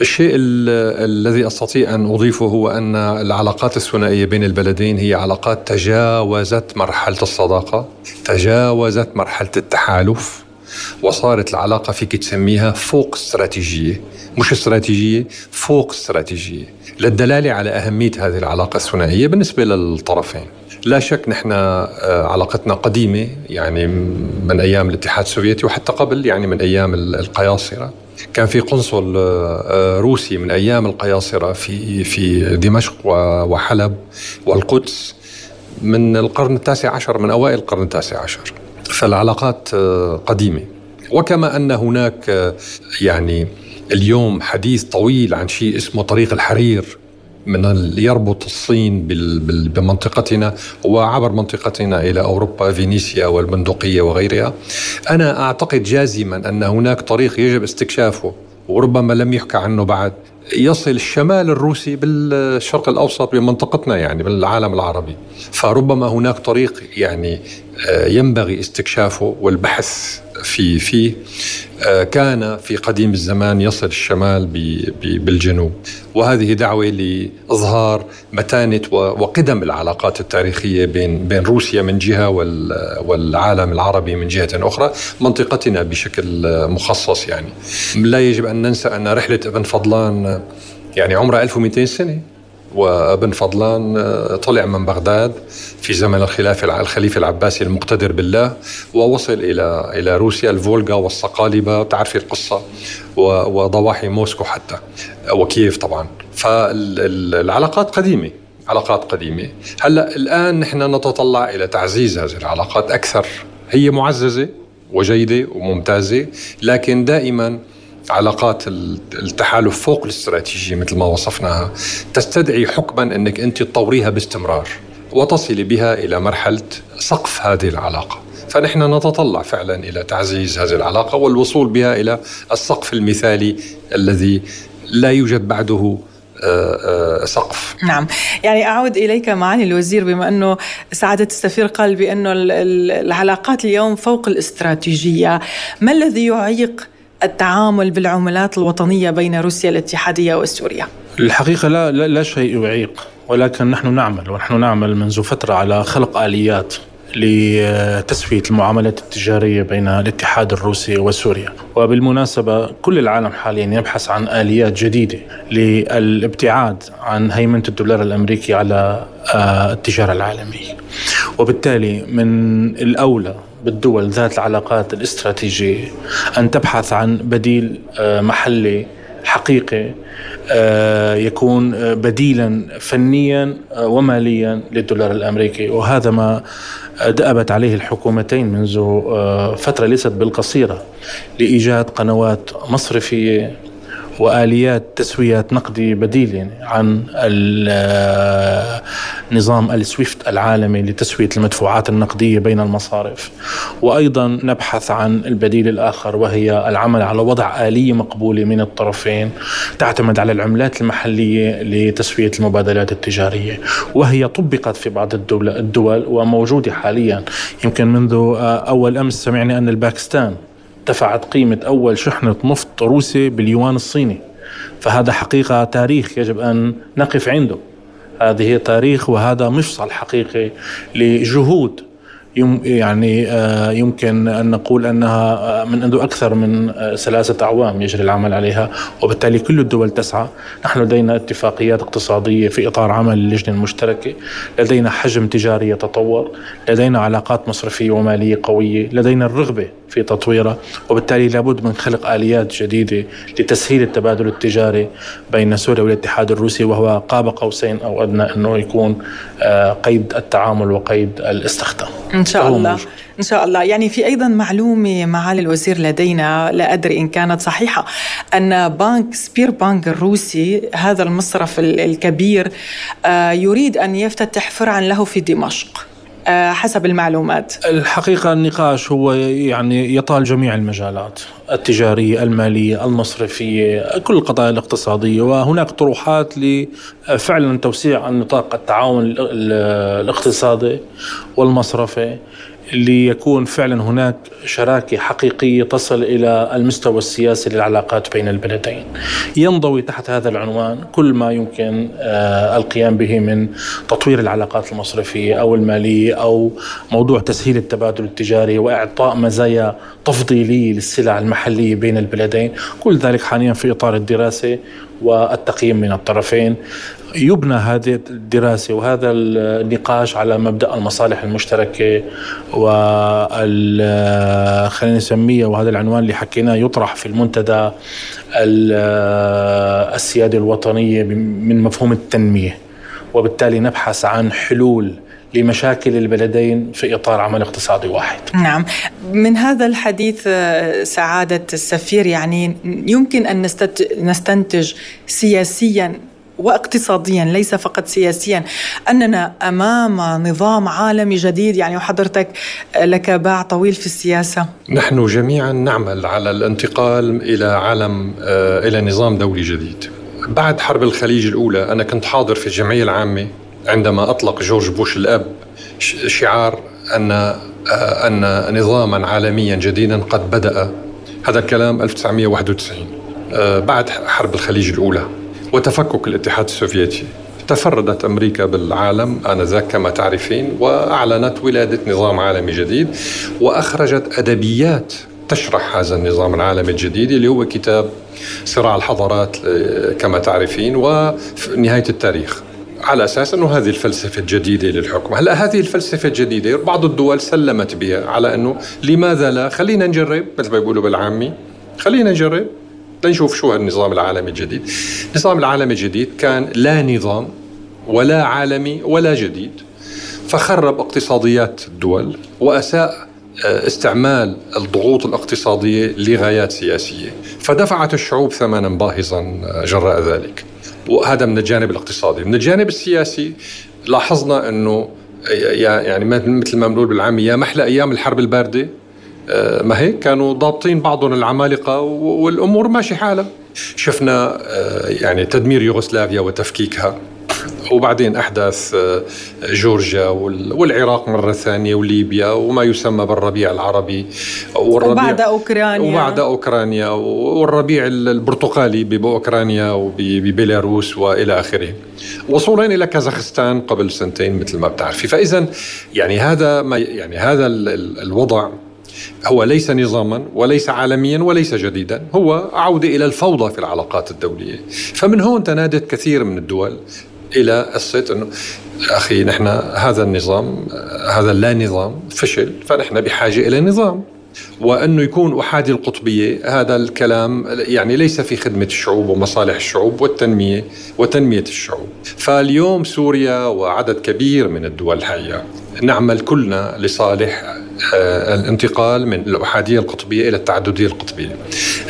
الشيء الذي أستطيع أن أضيفه هو أن العلاقات الثنائية بين البلدين هي علاقات تجاوزت مرحلة الصداقة، تجاوزت مرحلة التحالف، وصارت العلاقة فيك تسميها فوق استراتيجية، مش استراتيجية، فوق استراتيجية، للدلالة على أهمية هذه العلاقة الثنائية بالنسبة للطرفين. لا شك نحن آه، علاقتنا قديمة يعني من أيام الاتحاد السوفيتي وحتى قبل يعني من أيام القياصرة. كان في قنصل آه، روسي من أيام القياصرة في في دمشق وحلب والقدس. من القرن التاسع عشر من أوائل القرن التاسع عشر. فالعلاقات آه، قديمة. وكما أن هناك آه، يعني اليوم حديث طويل عن شيء اسمه طريق الحرير من يربط الصين بمنطقتنا وعبر منطقتنا إلى أوروبا فينيسيا والبندقية وغيرها. أنا أعتقد جازما أن هناك طريق يجب استكشافه وربما لم يحكى عنه بعد. يصل الشمال الروسي بالشرق الأوسط بمنطقتنا يعني بالعالم العربي. فربما هناك طريق يعني آه، ينبغي استكشافه والبحث في فيه آه، كان في قديم الزمان يصل الشمال بالجنوب. وهذه دعوة لإظهار متانة وقدم العلاقات التاريخية بين بين روسيا من جهة والعالم العربي من جهة أخرى منطقتنا بشكل مخصص يعني. لا يجب أن ننسى أن رحلة ابن فضلان يعني عمرها 1200 سنة وابن فضلان آه، طلع من بغداد. في زمن الخلافة الخليفة العباسي المقتدر بالله ووصل إلى إلى روسيا الفولغا والصقالبة تعرفي القصة وضواحي موسكو حتى وكييف طبعا. فالعلاقات قديمة علاقات قديمة. هلأ الآن نحن نتطلع إلى تعزيز هذه العلاقات أكثر. هي معززة وجيدة وممتازة لكن دائما علاقات التحالف فوق الاستراتيجية مثل ما وصفناها تستدعي حكما أنك أنت تطوريها باستمرار. وتصلي بها إلى مرحلة سقف هذه العلاقة. فنحن نتطلع فعلا إلى تعزيز هذه العلاقة والوصول بها إلى السقف المثالي الذي لا يوجد بعده آه، آه، سقف. نعم. يعني أعود إليك معالي الوزير بما أنه سعادة السفير قال بأنه العلاقات اليوم فوق الاستراتيجية. ما الذي يعيق التعامل بالعملات الوطنية بين روسيا الاتحادية وسوريا؟ الحقيقة لا, لا, لا شيء يعيق ولكن نحن نعمل ونحن نعمل منذ فترة على خلق آليات لتسوية المعاملات التجارية بين الاتحاد الروسي وسوريا. وبالمناسبة كل العالم حاليا يبحث عن آليات جديدة للابتعاد عن هيمنة الدولار الأمريكي على آه، التجارة العالمية. وبالتالي من الأولى بالدول ذات العلاقات الاستراتيجية أن تبحث عن بديل آه، محلي حقيقي آه، يكون آه، بديلا فنيا وماليا للدولار الأمريكي. وهذا ما دأبت عليه الحكومتين منذ فترة ليست بالقصيرة لإيجاد قنوات مصرفية وآليات تسويه نقدي بديل يعني عن نظام SWIFT العالمي لتسوية المدفوعات النقدية بين المصارف. وأيضا نبحث عن البديل الآخر وهي العمل على وضع آلية مقبولة من الطرفين تعتمد على العملات المحلية لتسوية المبادلات التجارية. وهي طبقت في بعض الدول, وموجودة حاليا. يمكن منذ أول أمس سمعنا أن الباكستان ارتفعت قيمة أول شحنة نفط روسي باليوان الصيني. فهذا حقيقة تاريخ يجب أن نقف عنده. هذه تاريخ وهذا مفصل حقيقي لجهود. يعني آه، يمكن أن نقول أنها آه، من منذ أكثر من آه، ثلاثة أعوام يجري العمل عليها. وبالتالي كل الدول تسعى. نحن لدينا اتفاقيات اقتصادية في إطار عمل اللجنة المشتركة. لدينا حجم تجاري يتطور. لدينا علاقات مصرفية ومالية قوية. لدينا الرغبة في تطويره وبالتالي لابد من خلق آليات جديدة لتسهيل التبادل التجاري بين سوريا والاتحاد الروسي وهو قاب قوسين أو أدنى أنه يكون آه، قيد التعامل وقيد الاستخدام. إن شاء الله. موجود. إن شاء الله. يعني في أيضا معلومة معالي الوزير لدينا لا أدري إن كانت صحيحة أن بنك سبير بانك الروسي هذا المصرف الكبير آه، يريد أن يفتتح فرعا له في دمشق. حسب المعلومات. الحقيقة النقاش هو يعني يطال جميع المجالات التجارية المالية المصرفية كل القضايا الاقتصادية. وهناك طروحات لفعلا توسيع النطاق التعاون الاقتصادي والمصرفي. ليكون فعلا هناك شراكة حقيقية تصل إلى المستوى السياسي للعلاقات بين البلدين. ينضوي تحت هذا العنوان كل ما يمكن آه، القيام به من تطوير العلاقات المصرفية أو المالية أو موضوع تسهيل التبادل التجاري وإعطاء مزايا تفضيلية للسلع المحلية بين البلدين، كل ذلك حاليا في إطار الدراسة والتقييم من الطرفين يبنى هذه الدراسة وهذا النقاش على مبدأ المصالح المشتركة وال خلينا نسميه وهذا العنوان اللي حكيناه يطرح في المنتدى السيادة الوطنية من مفهوم التنمية وبالتالي نبحث عن حلول لمشاكل البلدين في إطار عمل اقتصادي واحد. نعم، من هذا الحديث سعادة السفير يعني يمكن أن نستنتج سياسيا واقتصاديا ليس فقط سياسيا. أننا أمام نظام عالمي جديد يعني وحضرتك لك باع طويل في السياسة. نحن جميعا نعمل على الانتقال إلى عالم آه، إلى نظام دولي جديد. بعد حرب الخليج الأولى أنا كنت حاضر في الجمعية العامة عندما أطلق جورج بوش الأب شعار أن آه، أن نظاما عالميا جديدا قد بدأ. هذا الكلام 1991 آه، بعد حرب الخليج الأولى. وتفكك الاتحاد السوفيتي. تفردت أمريكا بالعالم آنذاك كما تعرفين وأعلنت ولادة نظام عالمي جديد وأخرجت أدبيات تشرح هذا النظام العالمي الجديد اللي هو كتاب صراع الحضارات آه، كما تعرفين ونهاية التاريخ. على أساس أنه هذه الفلسفة الجديدة للحكم، هلأ هذه الفلسفة الجديدة بعض الدول سلمت بها على أنه لماذا لا؟ خلينا نجرب مثل ما بيقولوا بالعامي خلينا نجرب. لنشوف شو النظام العالمي الجديد. النظام العالمي الجديد كان لا نظام ولا عالمي ولا جديد فخرب اقتصاديات الدول وأساء آه، استعمال الضغوط الاقتصادية لغايات سياسية. فدفعت الشعوب ثمنا باهظا آه، جراء ذلك. وهذا من الجانب الاقتصادي. من الجانب السياسي لاحظنا أنه يعني مثل ما بنقول بالعامية يا محلى أيام الحرب الباردة آه، ما هيك كانوا ضابطين بعضهم العمالقة والأمور ماشي حالها. شفنا آه، يعني تدمير يوغوسلافيا وتفكيكها. وبعدين أحداث آه، جورجيا والعراق مرة ثانية وليبيا وما يسمى بالربيع العربي والربيع وبعد أوكرانيا. وبعد أوكرانيا والربيع البرتقالي بأوكرانيا وببيلاروس وإلى آخره. وصولا إلى كازاخستان قبل سنتين مثل ما بتعرفي. فاذا يعني هذا ما يعني هذا الوضع هو ليس نظاما وليس عالميا وليس جديدا هو عودة إلى الفوضى في العلاقات الدولية. فمن هون تنادت كثير من الدول إلى قصة أنه أخي نحن هذا النظام هذا اللا نظام فشل فنحن بحاجة إلى نظام. وأنه يكون أحادي القطبية هذا الكلام يعني ليس في خدمة الشعوب ومصالح الشعوب والتنمية وتنمية الشعوب. فاليوم سوريا وعدد كبير من الدول الحقيقة نعمل كلنا لصالح آه، الانتقال من الأحادية القطبية إلى التعددية القطبية.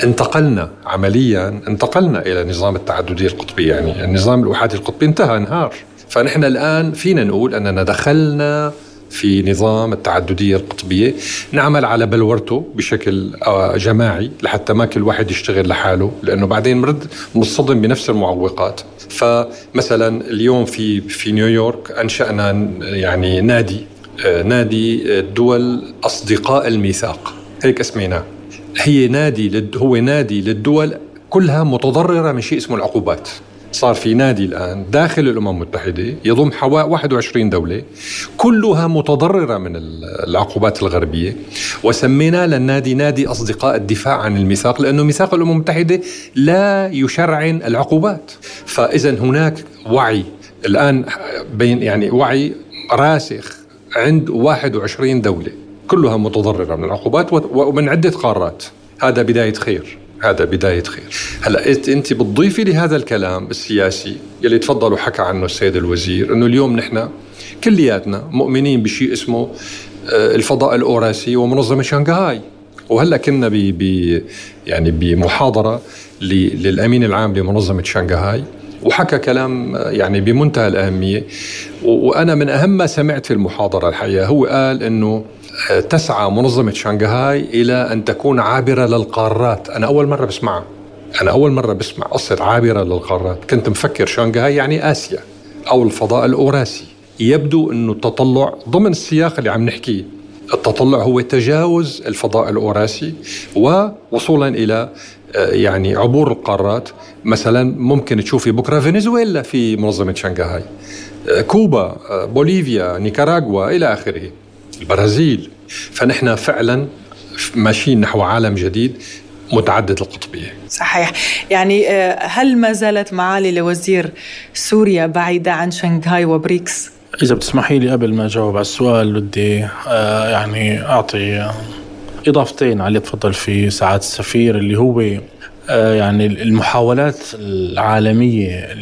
انتقلنا عمليا انتقلنا إلى نظام التعددية القطبية. يعني النظام الأحادي القطبي انتهى انهار. فنحن الآن فينا نقول أننا دخلنا في نظام التعددية القطبية. نعمل على بلورته بشكل آه، جماعي لحتى ما كل واحد يشتغل لحاله لأنه بعدين مرد مصطدم بنفس المعوقات. فمثلا اليوم في في نيويورك أنشأنا يعني نادي آه، نادي دول أصدقاء الميثاق. هيك اسميناه. هي نادي هو نادي للدول كلها متضررة من شيء اسمه العقوبات. صار في نادي الآن داخل الأمم المتحدة يضم حوالي 21 دولة كلها متضررة من العقوبات الغربية وسمينا للنادي نادي أصدقاء الدفاع عن الميثاق لأنه ميثاق الأمم المتحدة لا يشرعن العقوبات. فإذا هناك وعي الآن بين يعني وعي راسخ عند 21 دولة كلها متضررة من العقوبات ومن عدة قارات. هذا بداية خير. هذا بداية خير. هلا أنت بتضيفي لهذا الكلام السياسي يلي تفضل وحكى عنه السيد الوزير إنه اليوم نحن كلياتنا مؤمنين بشيء اسمه آه، الفضاء الأوراسي ومنظمة شنغهاي. وهلا كنا ب يعني بمحاضرة للأمين العام لمنظمة شنغهاي وحكى كلام آه، يعني بمنتهى الأهمية. وأنا من أهم ما سمعت في المحاضرة الحقيقة هو قال إنه تسعى منظمة شنغهاي إلى أن تكون عابرة للقارات. أنا أول مرة بسمعها. أنا أول مرة بسمع قصة عابرة للقارات. كنت مفكر شنغهاي يعني آسيا أو الفضاء الأوراسي. يبدو أنه التطلع ضمن السياق اللي عم نحكيه. التطلع هو تجاوز الفضاء الأوراسي ووصولا إلى آه، يعني عبور القارات. مثلا ممكن تشوفي بكرة فنزويلا في منظمة شنغهاي آه، كوبا آه، بوليفيا نيكاراغوا إلى آخره. البرازيل فنحن فعلا ماشيين نحو عالم جديد متعدد القطبية. صحيح، يعني هل ما زالت معالي لوزير سوريا بعيدة عن شنغهاي وبريكس؟ إذا بتسمحي لي قبل ما أجاوب على السؤال بدي آه، يعني أعطي إضافتين على اللي تفضل فيه سعادة السفير اللي هو آه، يعني المحاولات العالمية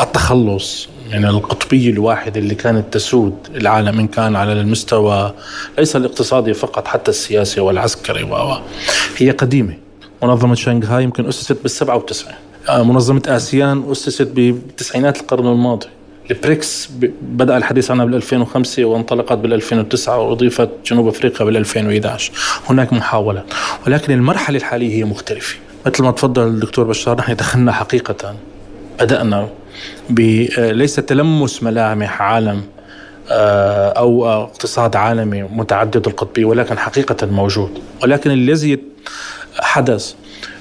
للتخلص من القطبية الواحدة اللي كانت تسود. العالم إن كان على المستوى ليس الاقتصادي فقط حتى السياسي والعسكري. و هي قديمة. منظمة شنغهاي يمكن أسست بالسبعة وتسعين آه، منظمة آسيان أسست بتسعينات القرن الماضي. البريكس بدأ الحديث عنها بال 2005 وانطلقت بال 2009 وأضيفت جنوب أفريقيا بال 2011 هناك محاولات. ولكن المرحلة الحالية هي مختلفة. مثل ما تفضل الدكتور بشار نحن دخلنا حقيقة بدأنا ليس تلمس ملامح عالم آه، أو اقتصاد عالمي متعدد القطبية ولكن حقيقة موجود. ولكن الذي حدث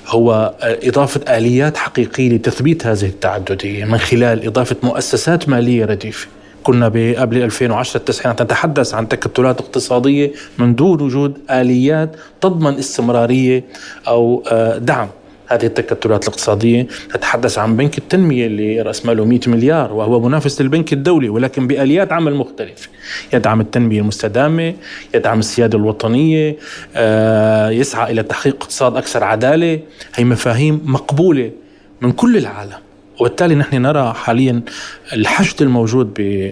هو إضافة آليات حقيقية لتثبيت هذه التعددية من خلال إضافة مؤسسات مالية رديفة. كنا قبل 2010 التسعينات نتحدث عن تكتلات اقتصادية من دون وجود آليات تضمن استمرارية أو آه، دعم. هذه التكتلات الاقتصادية نتحدث عن بنك التنمية اللي رأس ماله 100 مليار وهو منافس للبنك الدولي ولكن بآليات عمل مختلفة. يدعم التنمية المستدامة يدعم السيادة الوطنية آه، يسعى إلى تحقيق اقتصاد أكثر عدالة. هي مفاهيم مقبولة من كل العالم. وبالتالي نحن نرى حاليا الحشد الموجود ب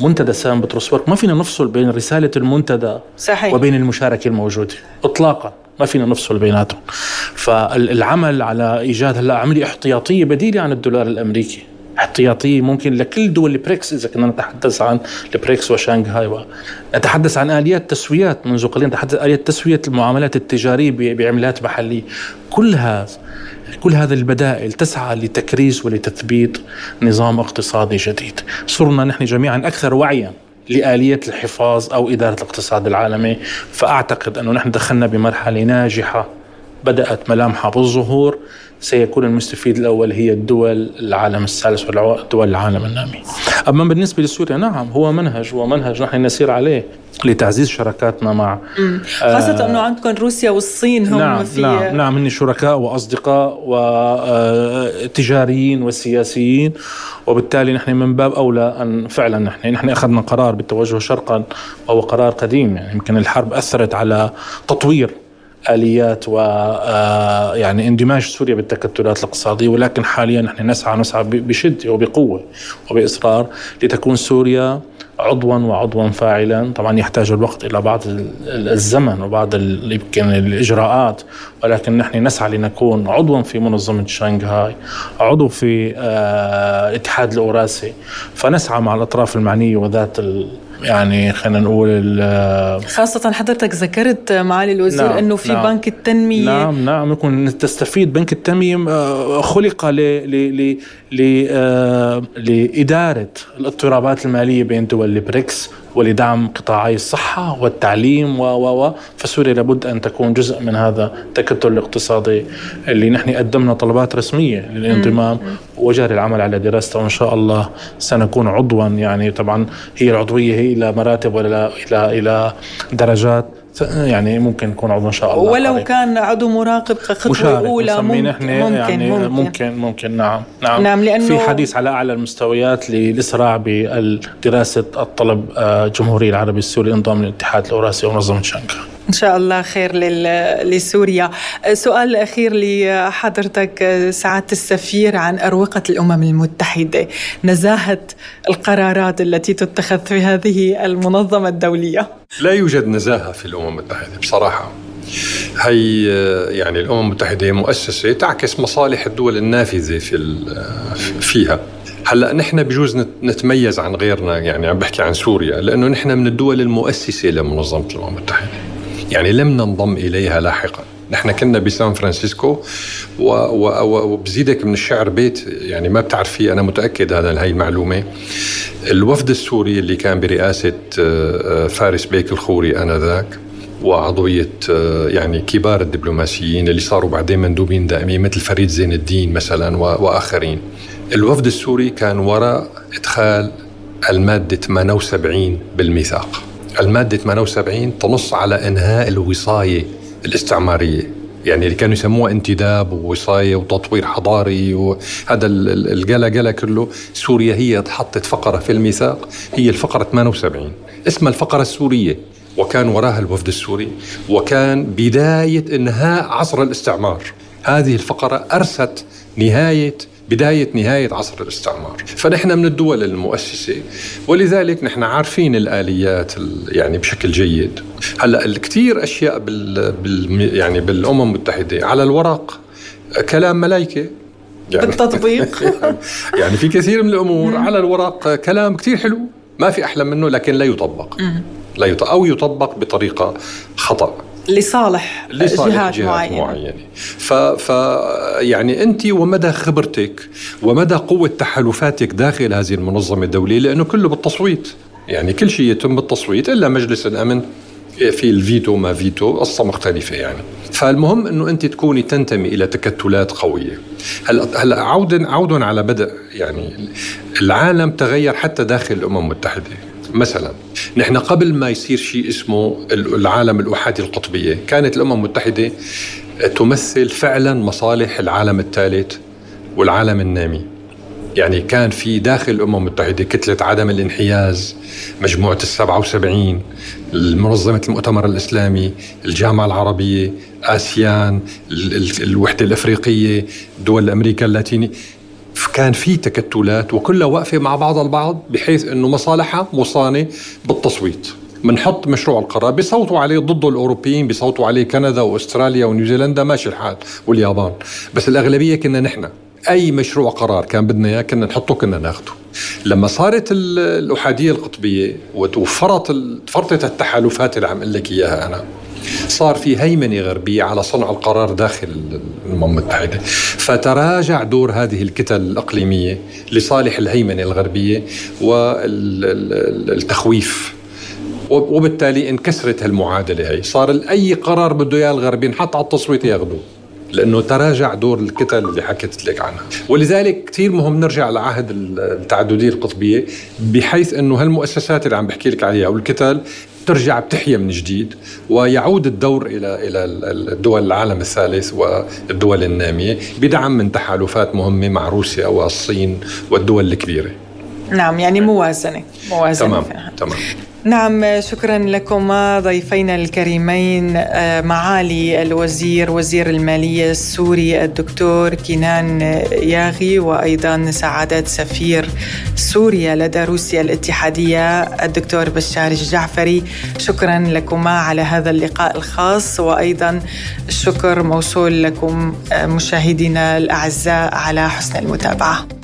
منتدى سان بطرسبرغ. ما فينا نفصل بين رسالة المنتدى صحيح. وبين المشاركة الموجودة إطلاقا. ما فينا نفصل بيناتهم. فالعمل على إيجاد هلا عملة احتياطية بديلة عن الدولار الأمريكي. احتياطية ممكن لكل دول البريكس إذا كنا نتحدث عن البريكس وشانغهاي نتحدث عن آليات تسويات منذ قليل نتحدث عن آليات تسوية المعاملات التجارية بعملات محلية. كل هذا كل هذه البدائل تسعى لتكريس ولتثبيت نظام اقتصادي جديد. صرنا نحن جميعا أكثر وعيا. لآلية الحفاظ أو إدارة الاقتصاد العالمي فأعتقد أنه نحن دخلنا بمرحلة ناجحة بدأت ملامحها بالظهور. سيكون المستفيد الأول هي الدول العالم الثالث ودول العالم النامي. أما بالنسبة لسوريا نعم هو منهج ومنهج نحن نسير عليه لتعزيز شراكاتنا مع خاصة أنه عندكم روسيا والصين هم نعم في نعم نعم هن شركاء وأصدقاء وتجاريين وسياسيين وبالتالي نحن من باب أولى أن فعلا نحن نحن أخذنا قرار بالتوجه شرقا وهو قرار قديم يعني يمكن الحرب أثرت على تطوير آليات و آه، يعني اندماج سوريا بالتكتلات الاقتصادية ولكن حاليا نحن نسعى نسعى بشدة وبقوة وبإصرار لتكون سوريا عضوا وعضوا فاعلا. طبعا يحتاج الوقت إلى بعض الزمن وبعض يمكن الإجراءات ولكن نحن نسعى لنكون عضوا في منظمة شنغهاي عضو في آه، الاتحاد الأوراسي. فنسعى مع الأطراف المعنية وذات يعني خلينا نقول خاصة حضرتك ذكرت معالي الوزير نعم إنه في نعم. بنك التنمية. نعم نعم يكون تستفيد بنك التنمية آه، خلق ل ل ل آه، لإدارة الاضطرابات المالية بين دول البريكس. ولدعم قطاعي الصحة والتعليم و و و فسوريا لابد أن تكون جزء من هذا التكتل الاقتصادي اللي نحن قدمنا طلبات رسمية للانضمام وجاري العمل على دراسته وإن شاء الله سنكون عضوا. يعني طبعا هي العضوية هي إلى مراتب ولا إلى إلى درجات. يعني ممكن يكون عضو إن شاء الله ولو قريب. كان عضو مراقب كخطوة أولى ممكن ممكن, يعني ممكن ممكن. ممكن نعم نعم, نعم لأنه في حديث على أعلى المستويات للإسراع بدراسه الطلب الجمهوري آه، العربي السوري انضمام للاتحاد الاوراسي ومنظمة شنغهاي إن شاء الله خير لسوريا. سؤال أخير لحضرتك سعادة السفير عن أروقة الأمم المتحدة. نزاهة القرارات التي تتخذ في هذه المنظمة الدولية. لا يوجد نزاهة في الأمم المتحدة بصراحة. هي يعني الأمم المتحدة مؤسسة تعكس مصالح الدول النافذة في فيها. هلأ نحن بجوز نتميز عن غيرنا يعني عم بحكي عن سوريا لأنه نحن من الدول المؤسسة لمنظمة الأمم المتحدة. يعني لم ننضم إليها لاحقا. نحن كنا بسان فرانسيسكو وبزيدك من الشعر بيت يعني ما بتعرف فيه أنا متأكد هذا هاي المعلومة. الوفد السوري اللي كان برئاسة آه، آه، فارس بيك الخوري آنذاك وعضوية آه، يعني كبار الدبلوماسيين اللي صاروا بعدين مندوبين دائمين مثل فريد زين الدين مثلا وآخرين. الوفد السوري كان وراء إدخال المادة 78 بالميثاق. المادة 78 تنص على إنهاء الوصاية الاستعمارية. يعني اللي كانوا يسموها انتداب ووصاية وتطوير حضاري وهذا القلا قلا كله سوريا هي حطت فقرة في الميثاق هي الفقرة 78 اسمها الفقرة السورية. وكان وراها الوفد السوري. وكان بداية إنهاء عصر الاستعمار. هذه الفقرة أرست نهاية بداية نهاية عصر الاستعمار. فنحن من الدول المؤسسة ولذلك نحن عارفين الآليات يعني بشكل جيد. هلأ الكثير أشياء بال, بال يعني بالأمم المتحدة على الورق كلام ملايكة. يعني [LAUGHS] بالتطبيق [LAUGHS] يعني في كثير من الأمور على الورق كلام كثير حلو. ما في أحلى منه لكن لا يطبق. لا يطبق أو يطبق بطريقة خطأ. لصالح, لصالح جهات, جهات معينة, معينة. ف, ف يعني أنت ومدى خبرتك ومدى قوة تحالفاتك داخل هذه المنظمة الدولية لأنه كله بالتصويت. يعني كل شيء يتم بالتصويت إلا مجلس الأمن في الفيتو ما فيتو قصة مختلفة يعني. فالمهم أنه أنت تكوني تنتمي إلى تكتلات قوية. هلا هلا عودا عودا على بدء يعني العالم تغير حتى داخل الأمم المتحدة. مثلا نحن قبل ما يصير شيء اسمه العالم الأحادي القطبية كانت الأمم المتحدة تمثل فعلا مصالح العالم الثالث والعالم النامي. يعني كان في داخل الأمم المتحدة كتلة عدم الانحياز مجموعة السبعة وسبعين منظمة المؤتمر الإسلامي الجامعة العربية آسيان الوحدة الأفريقية دول أمريكا اللاتينية. كان في تكتلات وكلها واقفة مع بعض البعض بحيث إنه مصالحها مصانة بالتصويت. بنحط مشروع القرار بيصوتوا عليه ضده الأوروبيين بيصوتوا عليه كندا وأستراليا ونيوزيلندا ماشي الحال واليابان. بس الأغلبية كنا نحن. أي مشروع قرار كان بدنا إياه كنا نحطه كنا ناخده. لما صارت الأحادية القطبية وتوفرت فرطت التحالفات اللي عم أقول لك إياها أنا صار في هيمنة غربية على صنع القرار داخل الامم المتحده فتراجع دور هذه الكتل الإقليمية لصالح الهيمنة الغربية والتخويف. وبالتالي انكسرت هالمعادلة هي. صار أي قرار بده إياه الغربي ينحط على التصويت ياخذوه لأنه تراجع دور الكتل اللي حكيت لك عنها. ولذلك كثير مهم نرجع لعهد التعدديه القطبية بحيث إنه هالمؤسسات اللي عم بحكي لك عليها والكتل ترجع بتحيا من جديد ويعود الدور إلى إلى الدول العالم الثالث والدول النامية بدعم من تحالفات مهمة مع روسيا والصين والدول الكبيرة. نعم يعني موازنة موازنة تمام تمام نعم شكرا لكما ضيفينا الكريمين آه، معالي الوزير وزير المالية السوري الدكتور كينان ياغي وأيضا سعادة سفير سوريا لدى روسيا الاتحادية الدكتور بشار الجعفري. شكرا لكما على هذا اللقاء الخاص وأيضا الشكر موصول لكم آه، مشاهدينا الأعزاء على حسن المتابعة.